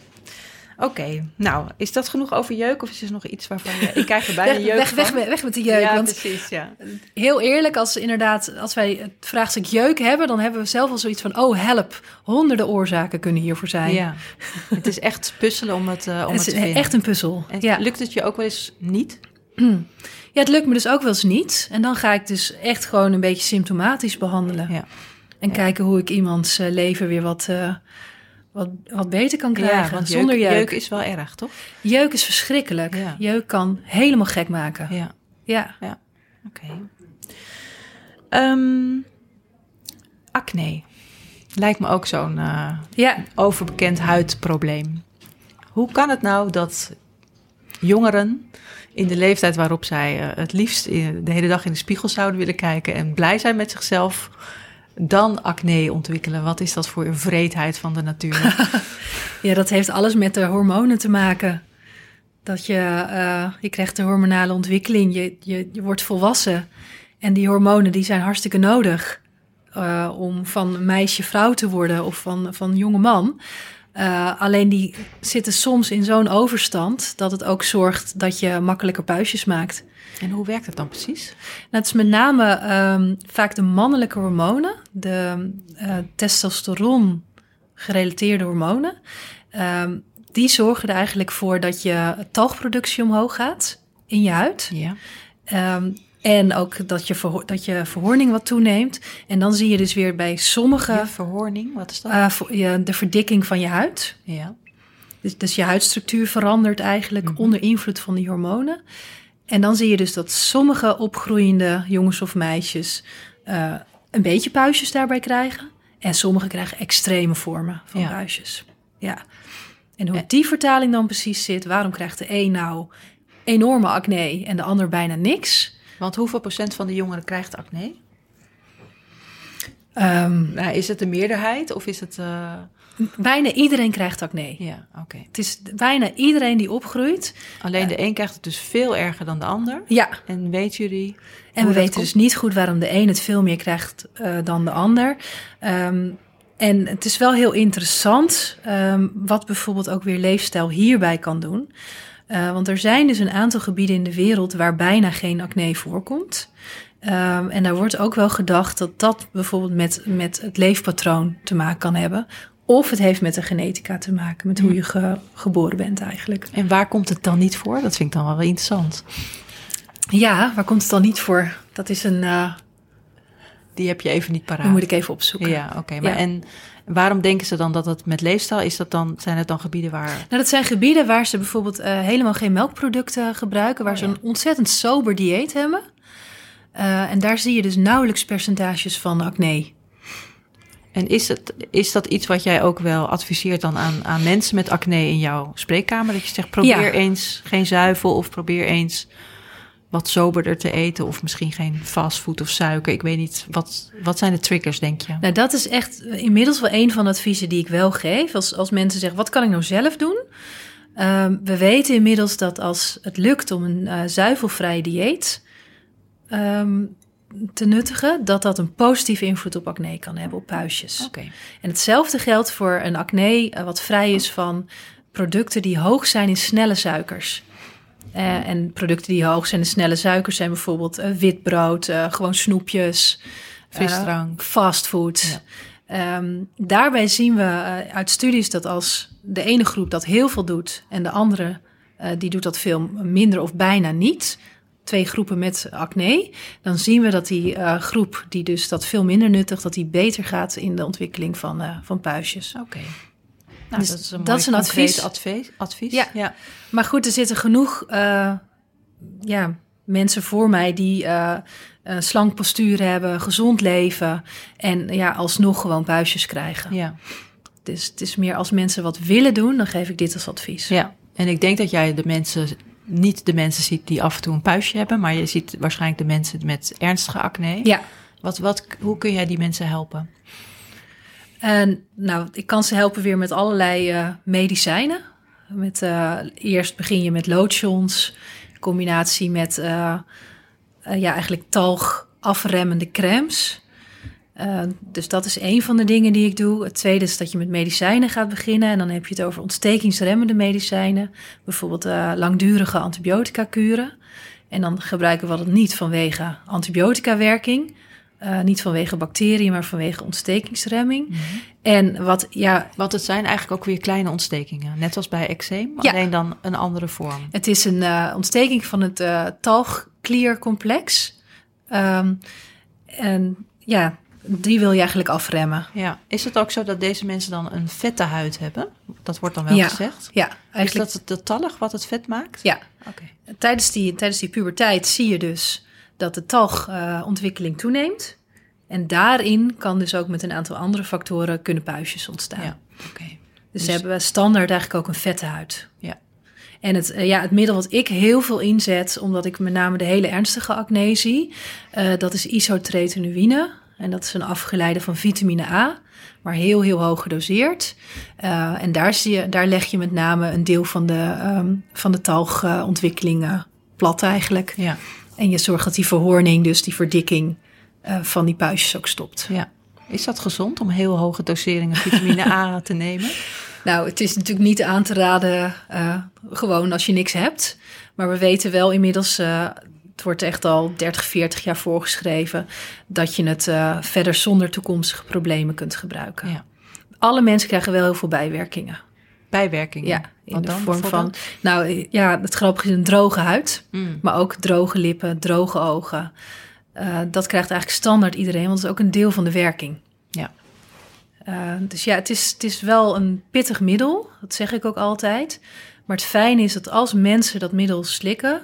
Oké, okay. nou, is dat genoeg over jeuk of is er nog iets waarvan je... Ik krijg er bijna jeuk weg, weg, weg, weg, met de jeuk. Ja, want precies, ja. Heel eerlijk, als inderdaad, als wij het vraagstuk jeuk hebben... dan hebben we zelf al zoiets van, oh help, honderden oorzaken kunnen hiervoor zijn. Ja, het is echt puzzelen om het, uh, om het, het te vinden. echt een puzzel, en ja. Lukt het je ook wel eens niet? Ja, het lukt me dus ook wel eens niet. En dan ga ik dus echt gewoon een beetje symptomatisch behandelen. Ja. En kijken hoe ik iemands uh, leven weer wat, uh, wat, wat beter kan krijgen. Ja, want zonder jeuk, jeuk is wel erg, toch? Jeuk is verschrikkelijk. Jeuk kan helemaal gek maken. Ja. Ja. ja. Oké. Okay. Um, acne. Lijkt me ook zo'n uh, ja. overbekend huidprobleem. Hoe kan het nou dat jongeren in de leeftijd waarop zij uh, het liefst de hele dag in de spiegel zouden willen kijken en blij zijn met zichzelf, dan acne ontwikkelen. Wat is dat voor een vreedheid van de natuur? ja, dat heeft alles met de hormonen te maken. Dat je, uh, je krijgt de hormonale ontwikkeling, je, je, je wordt volwassen. En die hormonen die zijn hartstikke nodig uh, om van meisje vrouw te worden of van, van jonge man. Uh, alleen die zitten soms in zo'n overstand dat het ook zorgt dat je makkelijker puistjes maakt. En hoe werkt het dan precies? Nou, het is met name um, vaak de mannelijke hormonen, de uh, testosteron gerelateerde hormonen. Um, die zorgen er eigenlijk voor dat je talgproductie omhoog gaat in je huid. Ja. Um, en ook dat je, verho dat je verhoorning wat toeneemt. En dan zie je dus weer bij sommige... Ja, verhoorning, wat is dat? Uh, ja, de verdikking van je huid. Ja. Dus, dus je huidstructuur verandert eigenlijk mm -hmm. onder invloed van die hormonen. En dan zie je dus dat sommige opgroeiende jongens of meisjes... Uh, een beetje puistjes daarbij krijgen. En sommigen krijgen extreme vormen van ja. puistjes. Ja. En hoe die vertaling dan precies zit... waarom krijgt de een nou enorme acne en de ander bijna niks... Want hoeveel procent van de jongeren krijgt acne? Um, nou, is het de meerderheid of is het... Uh... Bijna iedereen krijgt acne. Ja, oké. Okay. Het is bijna iedereen die opgroeit. Alleen de uh, een krijgt het dus veel erger dan de ander. Ja. En weten jullie... En we weten komt? dus niet goed waarom de een het veel meer krijgt uh, dan de ander. Um, en het is wel heel interessant um, wat bijvoorbeeld ook weer leefstijl hierbij kan doen. Uh, want er zijn dus een aantal gebieden in de wereld waar bijna geen acne voorkomt. Um, en daar wordt ook wel gedacht dat dat bijvoorbeeld met, met het leefpatroon te maken kan hebben. Of het heeft met de genetica te maken, met hoe je ge, geboren bent eigenlijk. En waar komt het dan niet voor? Dat vind ik dan wel interessant. Ja, waar komt het dan niet voor? Dat is een... Uh, Die heb je even niet paraat. Die moet ik even opzoeken. Ja, oké. Okay, maar ja. en waarom denken ze dan dat het met leefstijl is? Dat dan, zijn het dan gebieden waar... Nou, dat zijn gebieden waar ze bijvoorbeeld uh, helemaal geen melkproducten gebruiken. Waar oh, ja. ze een ontzettend sober dieet hebben. Uh, en daar zie je dus nauwelijks percentages van acne. En is, het, is dat iets wat jij ook wel adviseert dan aan, aan mensen met acne in jouw spreekkamer? Dat je zegt, probeer ja. eens geen zuivel of probeer eens wat soberder te eten of misschien geen fastfood of suiker. Ik weet niet, wat, wat zijn de triggers, denk je? Nou, dat is echt inmiddels wel een van de adviezen die ik wel geef. Als, als mensen zeggen, wat kan ik nou zelf doen? Um, we weten inmiddels dat als het lukt om een uh, zuivelvrij dieet um, te nuttigen, dat dat een positieve invloed op acne kan hebben, op puistjes. Okay. En hetzelfde geldt voor een acne uh, wat vrij is van producten die hoog zijn in snelle suikers. Uh, en producten die hoog zijn in snelle suikers zijn bijvoorbeeld uh, witbrood, uh, gewoon snoepjes, frisdrank, fastfood. Ja. Um, daarbij zien we uit studies dat als de ene groep dat heel veel doet en de andere die doet dat veel minder of bijna niet, twee groepen met acne, dan zien we dat die groep die dus dat veel minder nuttigt, dat die beter gaat in de ontwikkeling van, van puistjes. Oké. Okay. Nou, dus dat is een, dat is een advies. advies. advies. Ja. ja. maar goed, er zitten genoeg uh, ja, mensen voor mij die uh, een slank postuur hebben, gezond leven en ja, alsnog gewoon puistjes krijgen. Ja. Dus het is meer als mensen wat willen doen, dan geef ik dit als advies. ja. En ik denk dat jij de mensen, niet de mensen ziet die af en toe een puistje hebben, maar je ziet waarschijnlijk de mensen met ernstige acne. Ja, Wat, wat, hoe kun jij die mensen helpen? En nou, ik kan ze helpen weer met allerlei eh, medicijnen. Met, eh, eerst begin je met lotions, in combinatie met eh, ja, eigenlijk talg afremmende crèmes. Dus dat is een van de dingen die ik doe. Het tweede is dat je met medicijnen gaat beginnen. En dan heb je het over ontstekingsremmende medicijnen. Bijvoorbeeld langdurige antibiotica-kuren. En dan gebruiken we dat niet vanwege antibiotica-werking. Eh, niet vanwege bacteriën, maar vanwege ontstekingsremming. En wat, ja, Want het zijn eigenlijk ook weer kleine ontstekingen, net als bij eczeem, Ja. alleen dan een andere vorm. Het is een eh, ontsteking van het eh talgkliercomplex. Ehm, en ja, die wil je eigenlijk afremmen. Ja. Is het ook zo dat deze mensen dan een vette huid hebben? Dat wordt dan wel Ja. gezegd. Ja, Is eigenlijk. dat het talg wat het vet maakt? Ja, Oké. tijdens die, tijdens die puberteit zie je dus dat de talgontwikkeling toeneemt. En daarin kan dus ook met een aantal andere factoren kunnen puistjes ontstaan. Ja. Dus, Dus- hebben standaard eigenlijk ook een vette huid. Ja. En het, eh, ja, het middel wat ik heel veel inzet, omdat ik met name de hele ernstige acne zie, eh, dat is isotretinoïne. En dat is een afgeleide van vitamine A, maar heel, heel hoog gedoseerd. Eh, en daar, zie je, daar leg je met name een deel van de, ehm, van de talgontwikkeling eh, plat eigenlijk. Ja. En je zorgt dat die verhoorning, dus die verdikking eh, van die puistjes ook stopt. ja. Is dat gezond om heel hoge doseringen vitamine A te nemen? Nou, het is natuurlijk niet aan te raden, eh, gewoon als je niks hebt. Maar we weten wel inmiddels, eh, het wordt echt al 30, 40 jaar voorgeschreven, dat je het verder zonder toekomstige problemen kunt gebruiken. Ja. Alle mensen krijgen wel heel veel bijwerkingen. Bijwerkingen? Ja, in de vorm van, nou ja, het grappige is een droge huid, Mm. maar ook droge lippen, droge ogen. Eh, dat krijgt eigenlijk standaard iedereen, want het is ook een deel van de werking. Ja. Eh, dus ja, het is, het is wel een pittig middel, dat zeg ik ook altijd. Maar het fijne is dat als mensen dat middel slikken,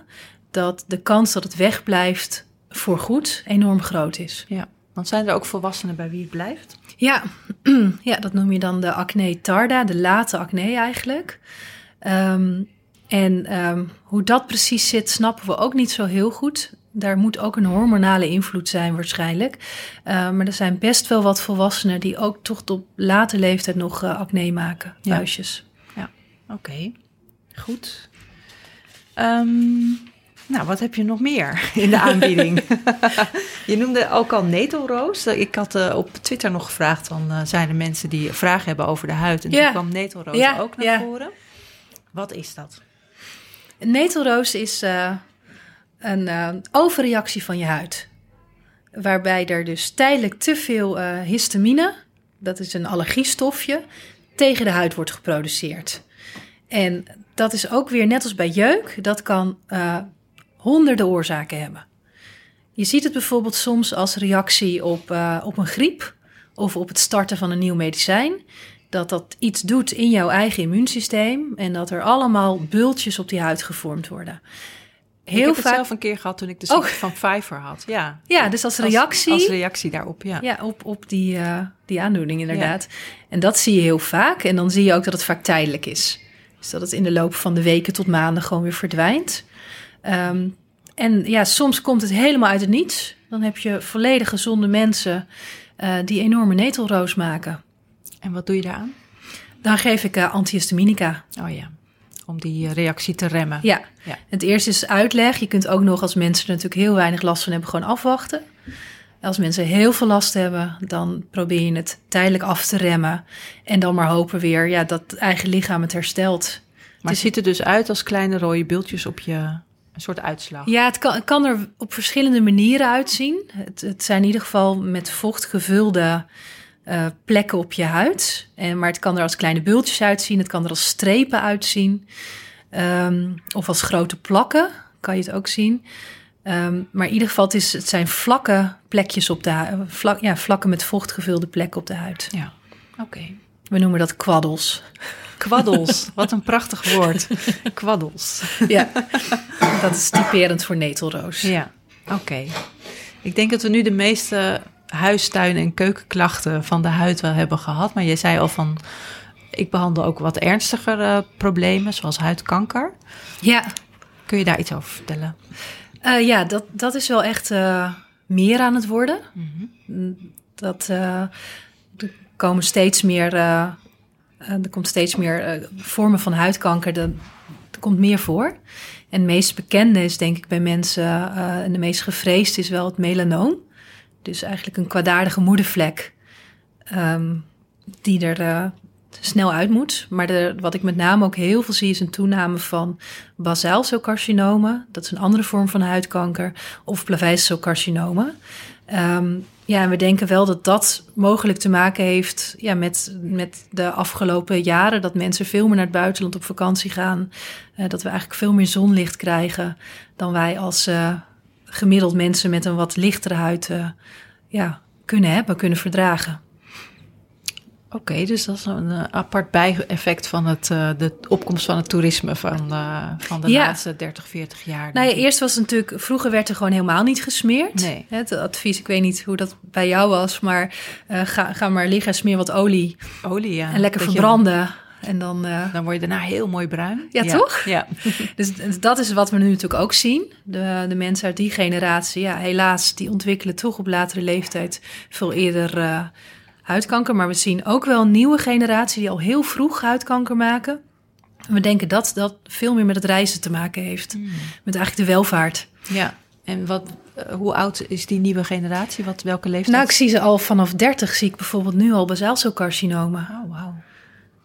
dat de kans dat het wegblijft voor goed enorm groot is. ja. Want zijn er ook volwassenen bij wie het blijft? Ja, ja dat noem je dan de acne tarda, de late acne eigenlijk. Ehm, en ehm, hoe dat precies zit, snappen we ook niet zo heel goed. Daar moet ook een hormonale invloed zijn waarschijnlijk. Eh, maar er zijn best wel wat volwassenen die ook toch op late leeftijd nog eh, acne maken, Ja. puistjes. Oké, goed. Ehm, nou, wat heb je nog meer in de aanbieding? je noemde ook al netelroos. Ik had eh, op Twitter nog gevraagd, dan eh, zijn er mensen die vragen hebben over de huid. En Ja. toen kwam netelroos Ja, ook naar ja. voren. Wat is dat? Netelroos is eh, een overreactie van je huid. Waarbij er dus tijdelijk te veel histamine, dat is een allergiestofje, tegen de huid wordt geproduceerd. En dat is ook weer net als bij jeuk, dat kan honderden oorzaken hebben. Je ziet het bijvoorbeeld soms als reactie op, eh, op een griep of op het starten van een nieuw medicijn. Dat dat iets doet in jouw eigen immuunsysteem en dat er allemaal bultjes op die huid gevormd worden. ik Heel heb het zelf een keer gehad toen ik de Oh. ziekte van Pfeiffer had. Ja, Ja, dus als reactie. Als, reactie daarop, ja. Ja, op, op die, eh, die aandoening inderdaad. En dat zie je heel vaak. En dan zie je ook dat het vaak tijdelijk is. Dus dat het in de loop van de weken tot maanden gewoon weer verdwijnt. Ehm, en ja, soms komt het helemaal uit het niets. Dan heb je volledig gezonde mensen eh, die enorme netelroos maken. En wat doe je daaraan? Dan geef ik eh, antihistaminica. Oh ja, om die eh, reactie te remmen. Ja. Ja. het eerste is uitleg. Je kunt ook nog als mensen er natuurlijk heel weinig last van hebben, gewoon afwachten. Als mensen heel veel last hebben, dan probeer je het tijdelijk af te remmen. En dan maar hopen weer ja, dat het eigen lichaam het herstelt. Maar het ziet er dus uit als kleine rode bultjes op je, een soort uitslag. Ja, het kan, het kan er op verschillende manieren uitzien. Het, het zijn in ieder geval met vocht gevulde eh, plekken op je huid. En, maar het kan er als kleine bultjes uitzien. Het kan er als strepen uitzien. Ehm, of als grote plakken, kan je het ook zien. Ehm, maar in ieder geval, het, is, het zijn vlakke plekjes op de huid. Vlak, ja, vlakken met vocht gevulde plekken op de huid. Ja, oké. We noemen dat kwaddels. Kwaddels, wat een prachtig woord. Kwaddels. Ja, dat is typerend voor netelroos. Ja, oké. Ik denk dat we nu de meeste huistuin- en keukenklachten van de huid wel hebben gehad. Maar je zei al van, ik behandel ook wat ernstigere problemen, zoals huidkanker. Ja, Kun je daar iets over vertellen? Eh, ja dat, dat is wel echt eh, meer aan het worden. Mm, Dat eh, er komen steeds meer, er komt steeds meer eh, vormen van huidkanker. Er, komt meer voor. En het meest bekende is denk ik bij mensen eh, en de meest gevreesd is wel het melanoom. Dus eigenlijk een kwaadaardige moedervlek ehm, die er eh, snel uit moet. Maar de, wat ik met name ook heel veel zie is een toename van basaalcelcarcinomen. Dat is een andere vorm van huidkanker. Of plaveisselcarcinomen. Ehm ja, en we denken wel dat dat mogelijk te maken heeft ja, met, met de afgelopen jaren. Dat mensen veel meer naar het buitenland op vakantie gaan. Eh, dat we eigenlijk veel meer zonlicht krijgen dan wij als eh, gemiddeld mensen met een wat lichtere huid eh, ja, kunnen hebben, kunnen verdragen. Oké, dus dat is een eh, apart bijeffect van het, eh, de opkomst van het toerisme van, eh, van de Ja. laatste 30, 40 jaar. Nou ja, eerst was het natuurlijk, vroeger werd er gewoon helemaal niet gesmeerd. Nee. Het advies, ik weet niet hoe dat bij jou was, maar ga, ga maar liggen, smeer wat olie Olie, ja. en lekker verbranden. En dan, dan word je daarna heel mooi bruin. Ja, toch? Ja. dus dat is wat we nu natuurlijk ook zien. De, de mensen uit die generatie, ja, helaas, die ontwikkelen toch op latere leeftijd veel eerder huidkanker. Maar we zien ook wel een nieuwe generatie die al heel vroeg huidkanker maken. En we denken dat dat veel meer met het reizen te maken heeft. Met eigenlijk de welvaart. ja. En wat, eh, hoe oud is die nieuwe generatie? Wat, welke leeftijd? Nou, ik zie ze al vanaf 30, zie ik bijvoorbeeld nu al basaalcelcarcinomen. Oh, wauw.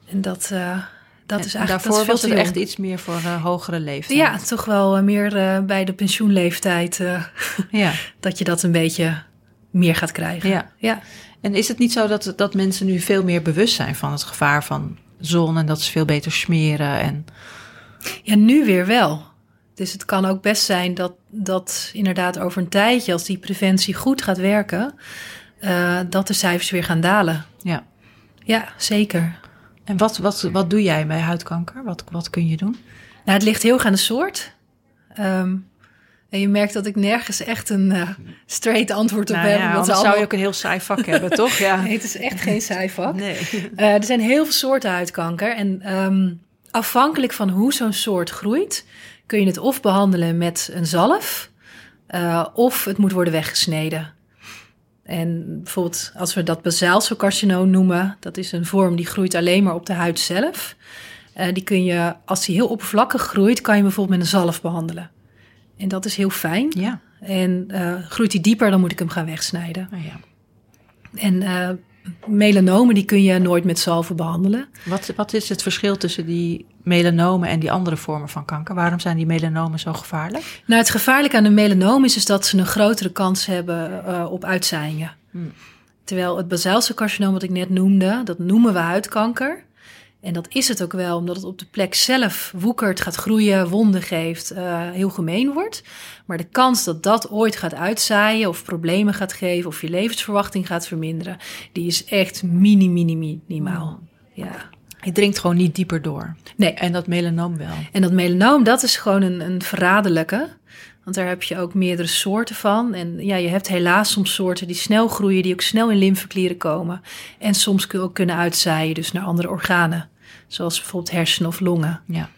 En dat, eh, dat En is eigenlijk daarvoor dat is veel was het echt iets meer voor eh, hogere leeftijd. Ja, toch wel meer bij de pensioenleeftijd ja. dat je dat een beetje meer gaat krijgen. Ja. ja. En is het niet zo dat, dat mensen nu veel meer bewust zijn van het gevaar van zon en dat ze veel beter smeren? En... Ja, nu weer wel. Dus het kan ook best zijn dat, dat inderdaad over een tijdje, als die preventie goed gaat werken, eh, dat de cijfers weer gaan dalen. Ja. Ja, zeker. En wat, wat, wat doe jij bij huidkanker? Wat, wat kun je doen? Nou, het ligt heel erg aan de soort. Ehm, en je merkt dat ik nergens echt een eh, straight antwoord op Nou heb. ja, ze anders zou je allemaal- ook een heel saai vak hebben, toch? Ja. Nee, het is echt geen saai vak. Nee. Eh, er zijn heel veel soorten huidkanker. En ehm, afhankelijk van hoe zo'n soort groeit, kun je het of behandelen met een zalf, eh, of het moet worden weggesneden. En bijvoorbeeld als we dat basaalcelcarcinoom noemen, dat is een vorm die groeit alleen maar op de huid zelf. Die kun je, als die heel oppervlakkig groeit, kan je bijvoorbeeld met een zalf behandelen. En dat is heel fijn. Ja. En eh, groeit die dieper, dan moet ik hem gaan wegsnijden. Nou ja. En eh, melanomen, die kun je nooit met zalven behandelen. Wat, wat is het verschil tussen die melanomen en die andere vormen van kanker? Waarom zijn die melanomen zo gevaarlijk? Nou, het gevaarlijke aan de melanoom is, is dat ze een grotere kans hebben eh, op uitzaaiingen. Hmm. Terwijl het basaalcelcarcinoom wat ik net noemde, dat noemen we huidkanker. En dat is het ook wel, omdat het op de plek zelf woekert, gaat groeien, wonden geeft, eh, heel gemeen wordt. Maar de kans dat dat ooit gaat uitzaaien of problemen gaat geven of je levensverwachting gaat verminderen, die is echt mini, mini, minimaal. Ja. Het dringt gewoon niet dieper door. Nee, En dat melanoom wel. En dat melanoom, dat is gewoon een, een verraderlijke. Want daar heb je ook meerdere soorten van. En ja, je hebt helaas soms soorten die snel groeien, die ook snel in lymfeklieren komen. En soms kun- ook kunnen uitzaaien, dus naar andere organen. Zoals bijvoorbeeld hersenen of longen. Ja.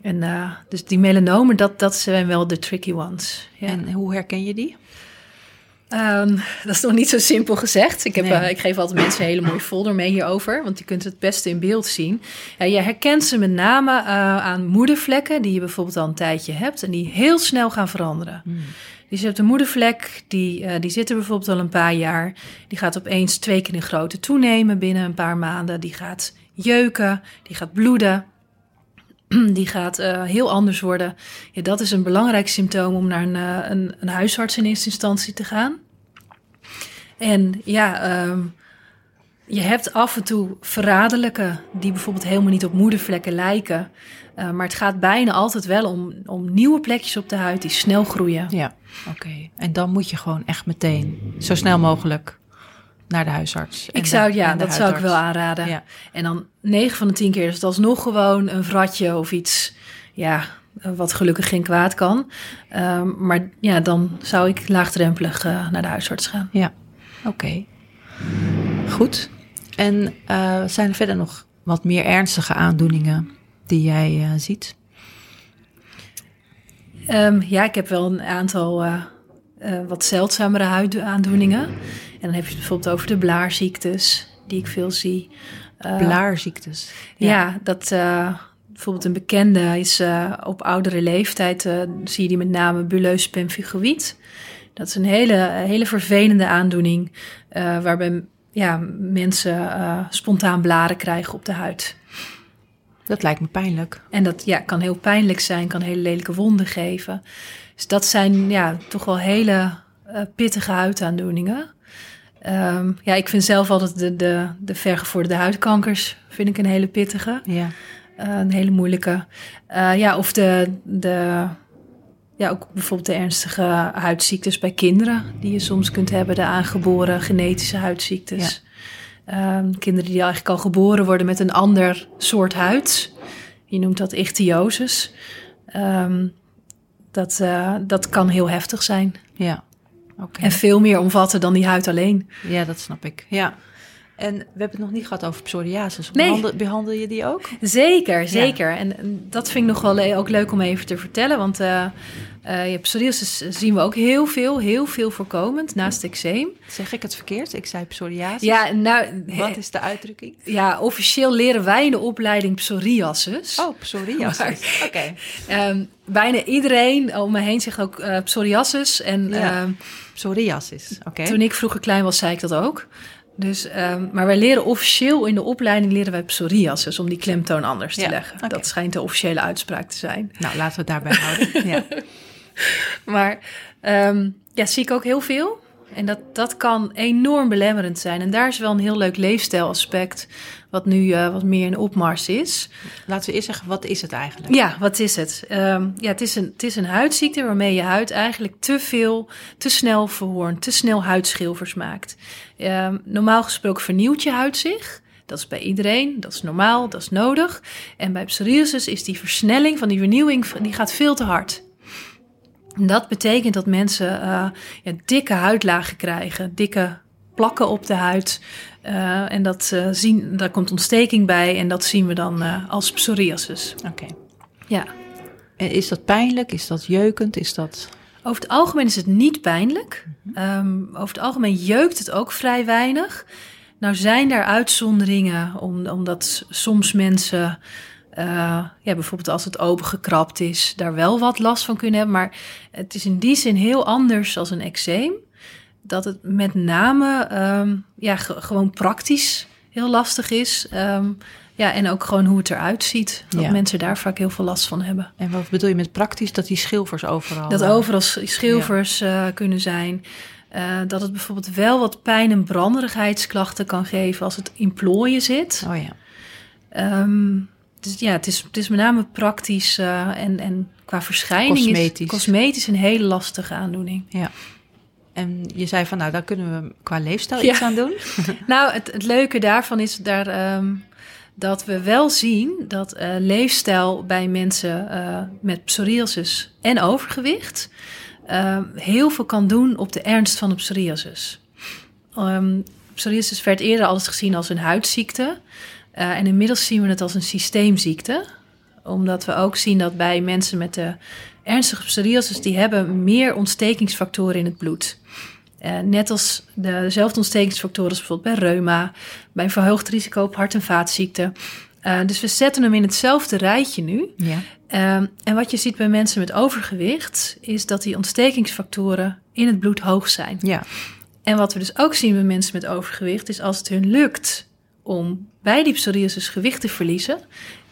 En uh, dus die melanomen, dat, dat zijn wel de tricky ones. Ja. En hoe herken je die? Um, dat is nog niet zo simpel gezegd. Ik, heb, Nee. uh, ik geef altijd mensen een hele mooie folder mee hierover, want je kunt het beste in beeld zien. Ja, je herkent ze met name uh, aan moedervlekken die je bijvoorbeeld al een tijdje hebt en die heel snel gaan veranderen. Hmm. Dus je hebt een moedervlek, die, uh, die zit er bijvoorbeeld al een paar jaar. Die gaat opeens twee keer in grootte toenemen binnen een paar maanden. Die gaat jeuken, die gaat bloeden. Die gaat uh, heel anders worden. Ja, dat is een belangrijk symptoom om naar een, uh, een, een huisarts in eerste instantie te gaan. En ja, um, je hebt af en toe verraderlijke die bijvoorbeeld helemaal niet op moedervlekken lijken. Uh, maar het gaat bijna altijd wel om, om nieuwe plekjes op de huid die snel groeien. Ja, oké. En dan moet je gewoon echt meteen, zo snel mogelijk, naar de huisarts. Ik zou, de, ja, dat zou ik wel aanraden. Ja. En dan 9 van de 10 keer is het alsnog gewoon een vratje of iets. Ja, wat gelukkig geen kwaad kan. Ehm, maar ja, dan zou ik laagdrempelig uh, naar de huisarts gaan. Ja, oké. Goed. En uh, zijn er verder nog wat meer ernstige aandoeningen die jij uh, ziet? Um, ja, ik heb wel een aantal wat zeldzamere huidaandoeningen. En dan heb je het bijvoorbeeld over de blaarziektes, die ik veel zie. Blaarziektes? Ja, ja dat bijvoorbeeld een bekende is uh, op oudere leeftijd, zie je die met name buleus pemphigoïd. Dat is een hele, hele vervelende aandoening, waarbij ja, mensen spontaan blaren krijgen op de huid. Dat lijkt me pijnlijk. En dat ja, kan heel pijnlijk zijn, kan hele lelijke wonden geven. Dus dat zijn ja, toch wel hele pittige huidaandoeningen. Um, ja, ik vind zelf altijd de, de, de vergevorderde huidkankers vind ik een hele pittige. Ja. Uh, een hele moeilijke. Uh, ja, of de, de, ja, ook bijvoorbeeld de ernstige huidziektes bij kinderen, die je soms kunt hebben, de aangeboren genetische huidziektes. Ja. Uh, kinderen die eigenlijk al geboren worden met een ander soort huid. Je noemt dat ichthyosis. Um, dat, uh, dat kan heel heftig zijn. Ja. Okay. En veel meer omvatten dan die huid alleen. Ja, dat snap ik. Ja. En we hebben het nog niet gehad over psoriasis. Nee. Behandel, behandel je die ook? Zeker, zeker. Ja. En, dat vind ik nog wel ook leuk om even te vertellen. Want uh, uh, psoriasis zien we ook heel veel, heel veel voorkomend naast eczeem. Zeg ik het verkeerd? Ik zei psoriasis. Ja, nou... Wat is de uitdrukking? Ja, officieel leren wij in de opleiding psoriasis. Oh, psoriasis. Oké. Okay. Um, bijna iedereen om me heen zegt ook uh, psoriasis. En, ja. uh, psoriasis, oké. Toen ik vroeger klein was, zei ik dat ook. Dus, um, maar wij leren officieel in de opleiding leren wij psoriasis om die klemtoon anders te ja, leggen. Okay. Dat schijnt de officiële uitspraak te zijn. Nou, laten we het daarbij houden. ja. Maar um, ja, zie ik ook heel veel. En dat, dat kan enorm belemmerend zijn. En daar is wel een heel leuk leefstijlaspect, wat nu uh, wat meer in opmars is. Laten we eerst zeggen, wat is het eigenlijk? Ja, wat is het? Um, ja, het is, een, het is een huidziekte waarmee je huid eigenlijk te veel, te snel verhoornt, te snel huidschilfers maakt. Um, normaal gesproken vernieuwt je huid zich. Dat is bij iedereen, dat is normaal, dat is nodig. En bij psoriasis is die versnelling van die vernieuwing, die gaat veel te hard. Dat betekent dat mensen uh, ja, dikke huidlagen krijgen, dikke plakken op de huid. Uh, en dat, uh, zien, daar komt ontsteking bij en dat zien we dan als psoriasis. Oké. Okay. Ja. En is dat pijnlijk? Is dat jeukend? Is dat... Over het algemeen is het niet pijnlijk. -hmm. um, over het algemeen jeukt het ook vrij weinig. Nou zijn er uitzonderingen, om, omdat soms mensen uh, ja, bijvoorbeeld als het opengekrapt is, daar wel wat last van kunnen hebben. Maar het is in die zin heel anders als een eczeem. Dat het met name um, ja, gewoon praktisch heel lastig is. Um, ja, en ook gewoon hoe het eruit ziet. Dat ja. mensen daar vaak heel veel last van hebben. En wat bedoel je met praktisch? Dat die schilfers overal... Dat overal schilfers ja. uh, kunnen zijn. Uh, dat het bijvoorbeeld wel wat pijn- en branderigheidsklachten kan geven als het in plooien zit. Oh ja. Um, dus ja, het is, het is met name praktisch uh, en, en qua verschijning cosmetisch. is cosmetisch een hele lastige aandoening. Ja. En je zei van, nou, daar kunnen we qua leefstijl ja. iets aan doen. nou, het, het leuke daarvan is daar, um, dat we wel zien dat uh, leefstijl bij mensen uh, met psoriasis en overgewicht uh, heel veel kan doen op de ernst van de psoriasis. Um, psoriasis werd eerder alles gezien als een huidziekte. Uh, en inmiddels zien we het als een systeemziekte. Omdat we ook zien dat bij mensen met de ernstige psoriasis... die hebben meer ontstekingsfactoren in het bloed. Uh, net als de, dezelfde ontstekingsfactoren als bijvoorbeeld bij reuma... bij een verhoogd risico op hart- en vaatziekten. Uh, dus we zetten hem in hetzelfde rijtje nu. Ja. en wat je ziet bij mensen met overgewicht... is dat die ontstekingsfactoren in het bloed hoog zijn. Ja. En wat we dus ook zien bij mensen met overgewicht... is als het hun lukt om bij die psoriasis gewicht te verliezen,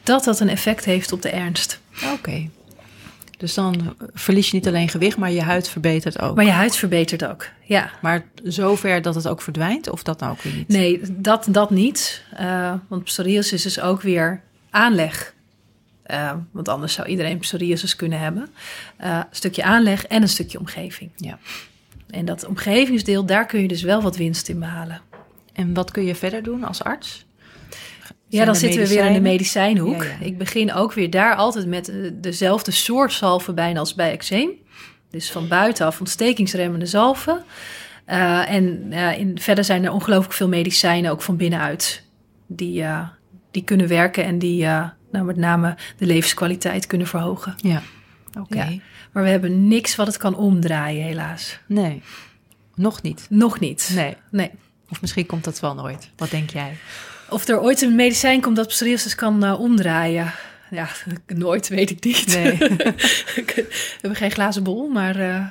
dat dat een effect heeft op de ernst. Oké. Okay. Dus dan verlies je niet alleen gewicht, maar je huid verbetert ook. Maar je huid verbetert ook, ja. Maar zover dat het ook verdwijnt, of dat nou ook weer niet? Nee, dat, dat niet. Uh, want psoriasis is ook weer aanleg. Uh, want anders zou iedereen psoriasis kunnen hebben. Uh, een stukje aanleg en een stukje omgeving. Ja. En dat omgevingsdeel, daar kun je dus wel wat winst in behalen. En wat kun je verder doen als arts? Ja, dan zitten we weer in de medicijnhoek. Ja, ja. Ik begin ook weer daar altijd met eh, dezelfde soort zalven bijna als bij eczeem. Dus van buitenaf ontstekingsremmende zalven. Eh, en eh, in, verder zijn er ongelooflijk veel medicijnen, ook van binnenuit, die, die kunnen werken en die nou, met name de levenskwaliteit kunnen verhogen. Ja, oké. Ja. Maar we hebben niks wat het kan omdraaien, helaas. Nee, nog niet. Nog niet. Nee. nee. Of misschien komt dat wel nooit. Wat denk jij? Of er ooit een medicijn komt dat psoriasis kan eh, omdraaien. Ja, nooit weet ik niet. Nee. we hebben geen glazen bol, maar... eh,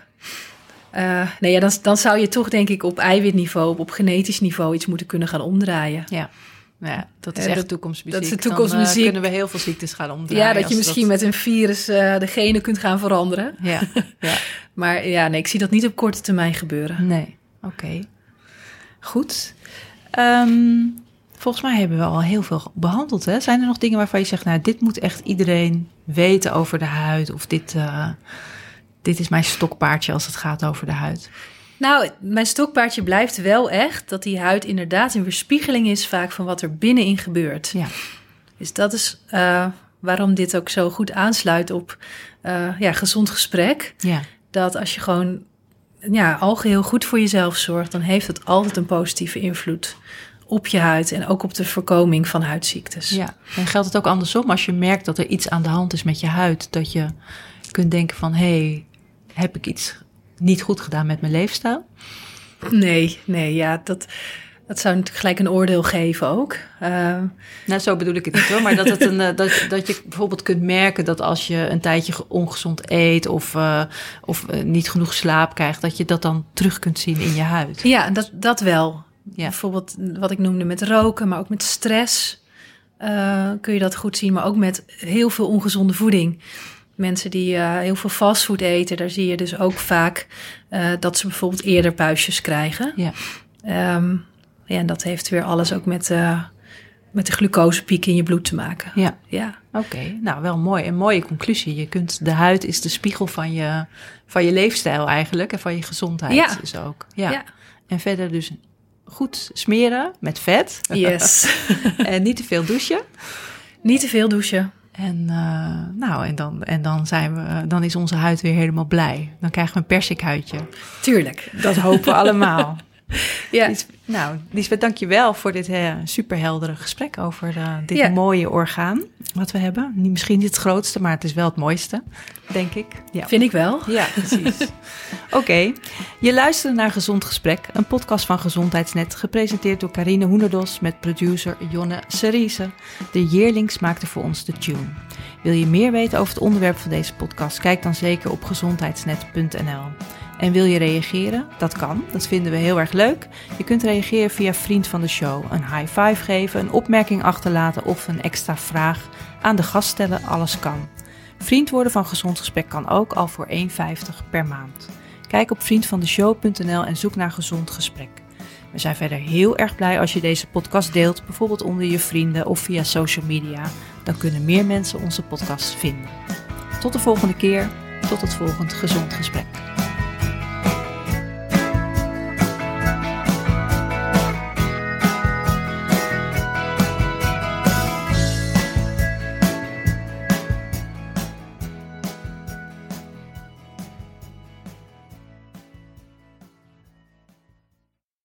eh, nee, ja, dan, dan zou je toch denk ik op eiwitniveau, op genetisch niveau iets moeten kunnen gaan omdraaien. Ja. Ja, dat is echt dat- toekomstmuziek. dat is de Dan, toekomstmuziek. kunnen we heel veel ziektes gaan omdraaien. Ja, dat je misschien met een virus eh, de genen kunt gaan veranderen. Ja, ja. Maar ja, nee, ik zie dat niet op korte termijn gebeuren. Nee, oké. Goed. Ehm, volgens mij hebben we al heel veel behandeld. Hè? Zijn er nog dingen waarvan je zegt, nou, dit moet echt iedereen weten over de huid? Of dit, eh, dit is mijn stokpaardje als het gaat over de huid? Nou, mijn stokpaardje blijft wel echt dat die huid inderdaad een weerspiegeling is vaak van wat er binnenin gebeurt. Ja, Dus dat is eh, waarom dit ook zo goed aansluit op eh, ja, gezond gesprek. ja, Dat als je gewoon ja, algeheel goed voor jezelf zorgt, dan heeft het altijd een positieve invloed op je huid en ook op de voorkoming van huidziektes. ja. En geldt het ook andersom als je merkt dat er iets aan de hand is met je huid? Dat je kunt denken van, hé, hey, heb ik iets niet goed gedaan met mijn leefstijl? Nee, nee, ja, dat, dat zou natuurlijk gelijk een oordeel geven ook. Eh, Nou, zo bedoel ik het niet hoor. Maar dat, het een, eh, dat, dat je bijvoorbeeld kunt merken dat als je een tijdje ge- ongezond eet of, eh, of niet genoeg slaap krijgt, dat je dat dan terug kunt zien in je huid. ja, dat, dat wel. Ja. Bijvoorbeeld wat ik noemde met roken, maar ook met stress eh, kun je dat goed zien. Maar ook met heel veel ongezonde voeding. Mensen die eh, heel veel fastfood eten, daar zie je dus ook vaak eh, dat ze bijvoorbeeld eerder puistjes krijgen. Ja. Ehm, ja, en dat heeft weer alles ook met, met de glucosepiek in je bloed te maken. Ja, Ja, oké. Nou, wel mooi. Een mooie conclusie. Je kunt, de huid is de spiegel van je, van je leefstijl eigenlijk en van je gezondheid Ja. dus ook. Ja. Ja. En verder dus goed smeren met vet yes. en niet te veel douchen. Niet te veel douchen. En, eh, nou, en, dan, en dan, zijn we, dan is onze huid weer helemaal blij. Dan krijgen we een persikhuidje. Tuurlijk. Dat hopen we allemaal. Ja. Lies, nou, Liesbeth, dank je wel voor dit eh, superheldere gesprek over eh, dit Ja. mooie orgaan wat we hebben. Misschien niet het grootste, maar het is wel het mooiste, denk ik. Ja, Vind ik wel. ja precies. Oké, je luistert naar Gezond Gesprek, een podcast van Gezondheidsnet, gepresenteerd door Carine Hoenderdos met producer Jonne Cerise. De Yearlings maakte voor ons de tune. Wil je meer weten over het onderwerp van deze podcast? Kijk dan zeker op gezondheidsnet.nl. En wil je reageren? Dat kan, dat vinden we heel erg leuk. Je kunt reageren via Vriend van de Show, een high five geven, een opmerking achterlaten of een extra vraag aan de gast stellen, alles kan. Vriend worden van Gezond Gesprek kan ook al voor 1,50 per maand. Kijk op vriendvandeshow.nl en zoek naar Gezond Gesprek. We zijn verder heel erg blij als je deze podcast deelt, bijvoorbeeld onder je vrienden of via social media. Dan kunnen meer mensen onze podcast vinden. Tot de volgende keer, tot het volgende Gezond Gesprek.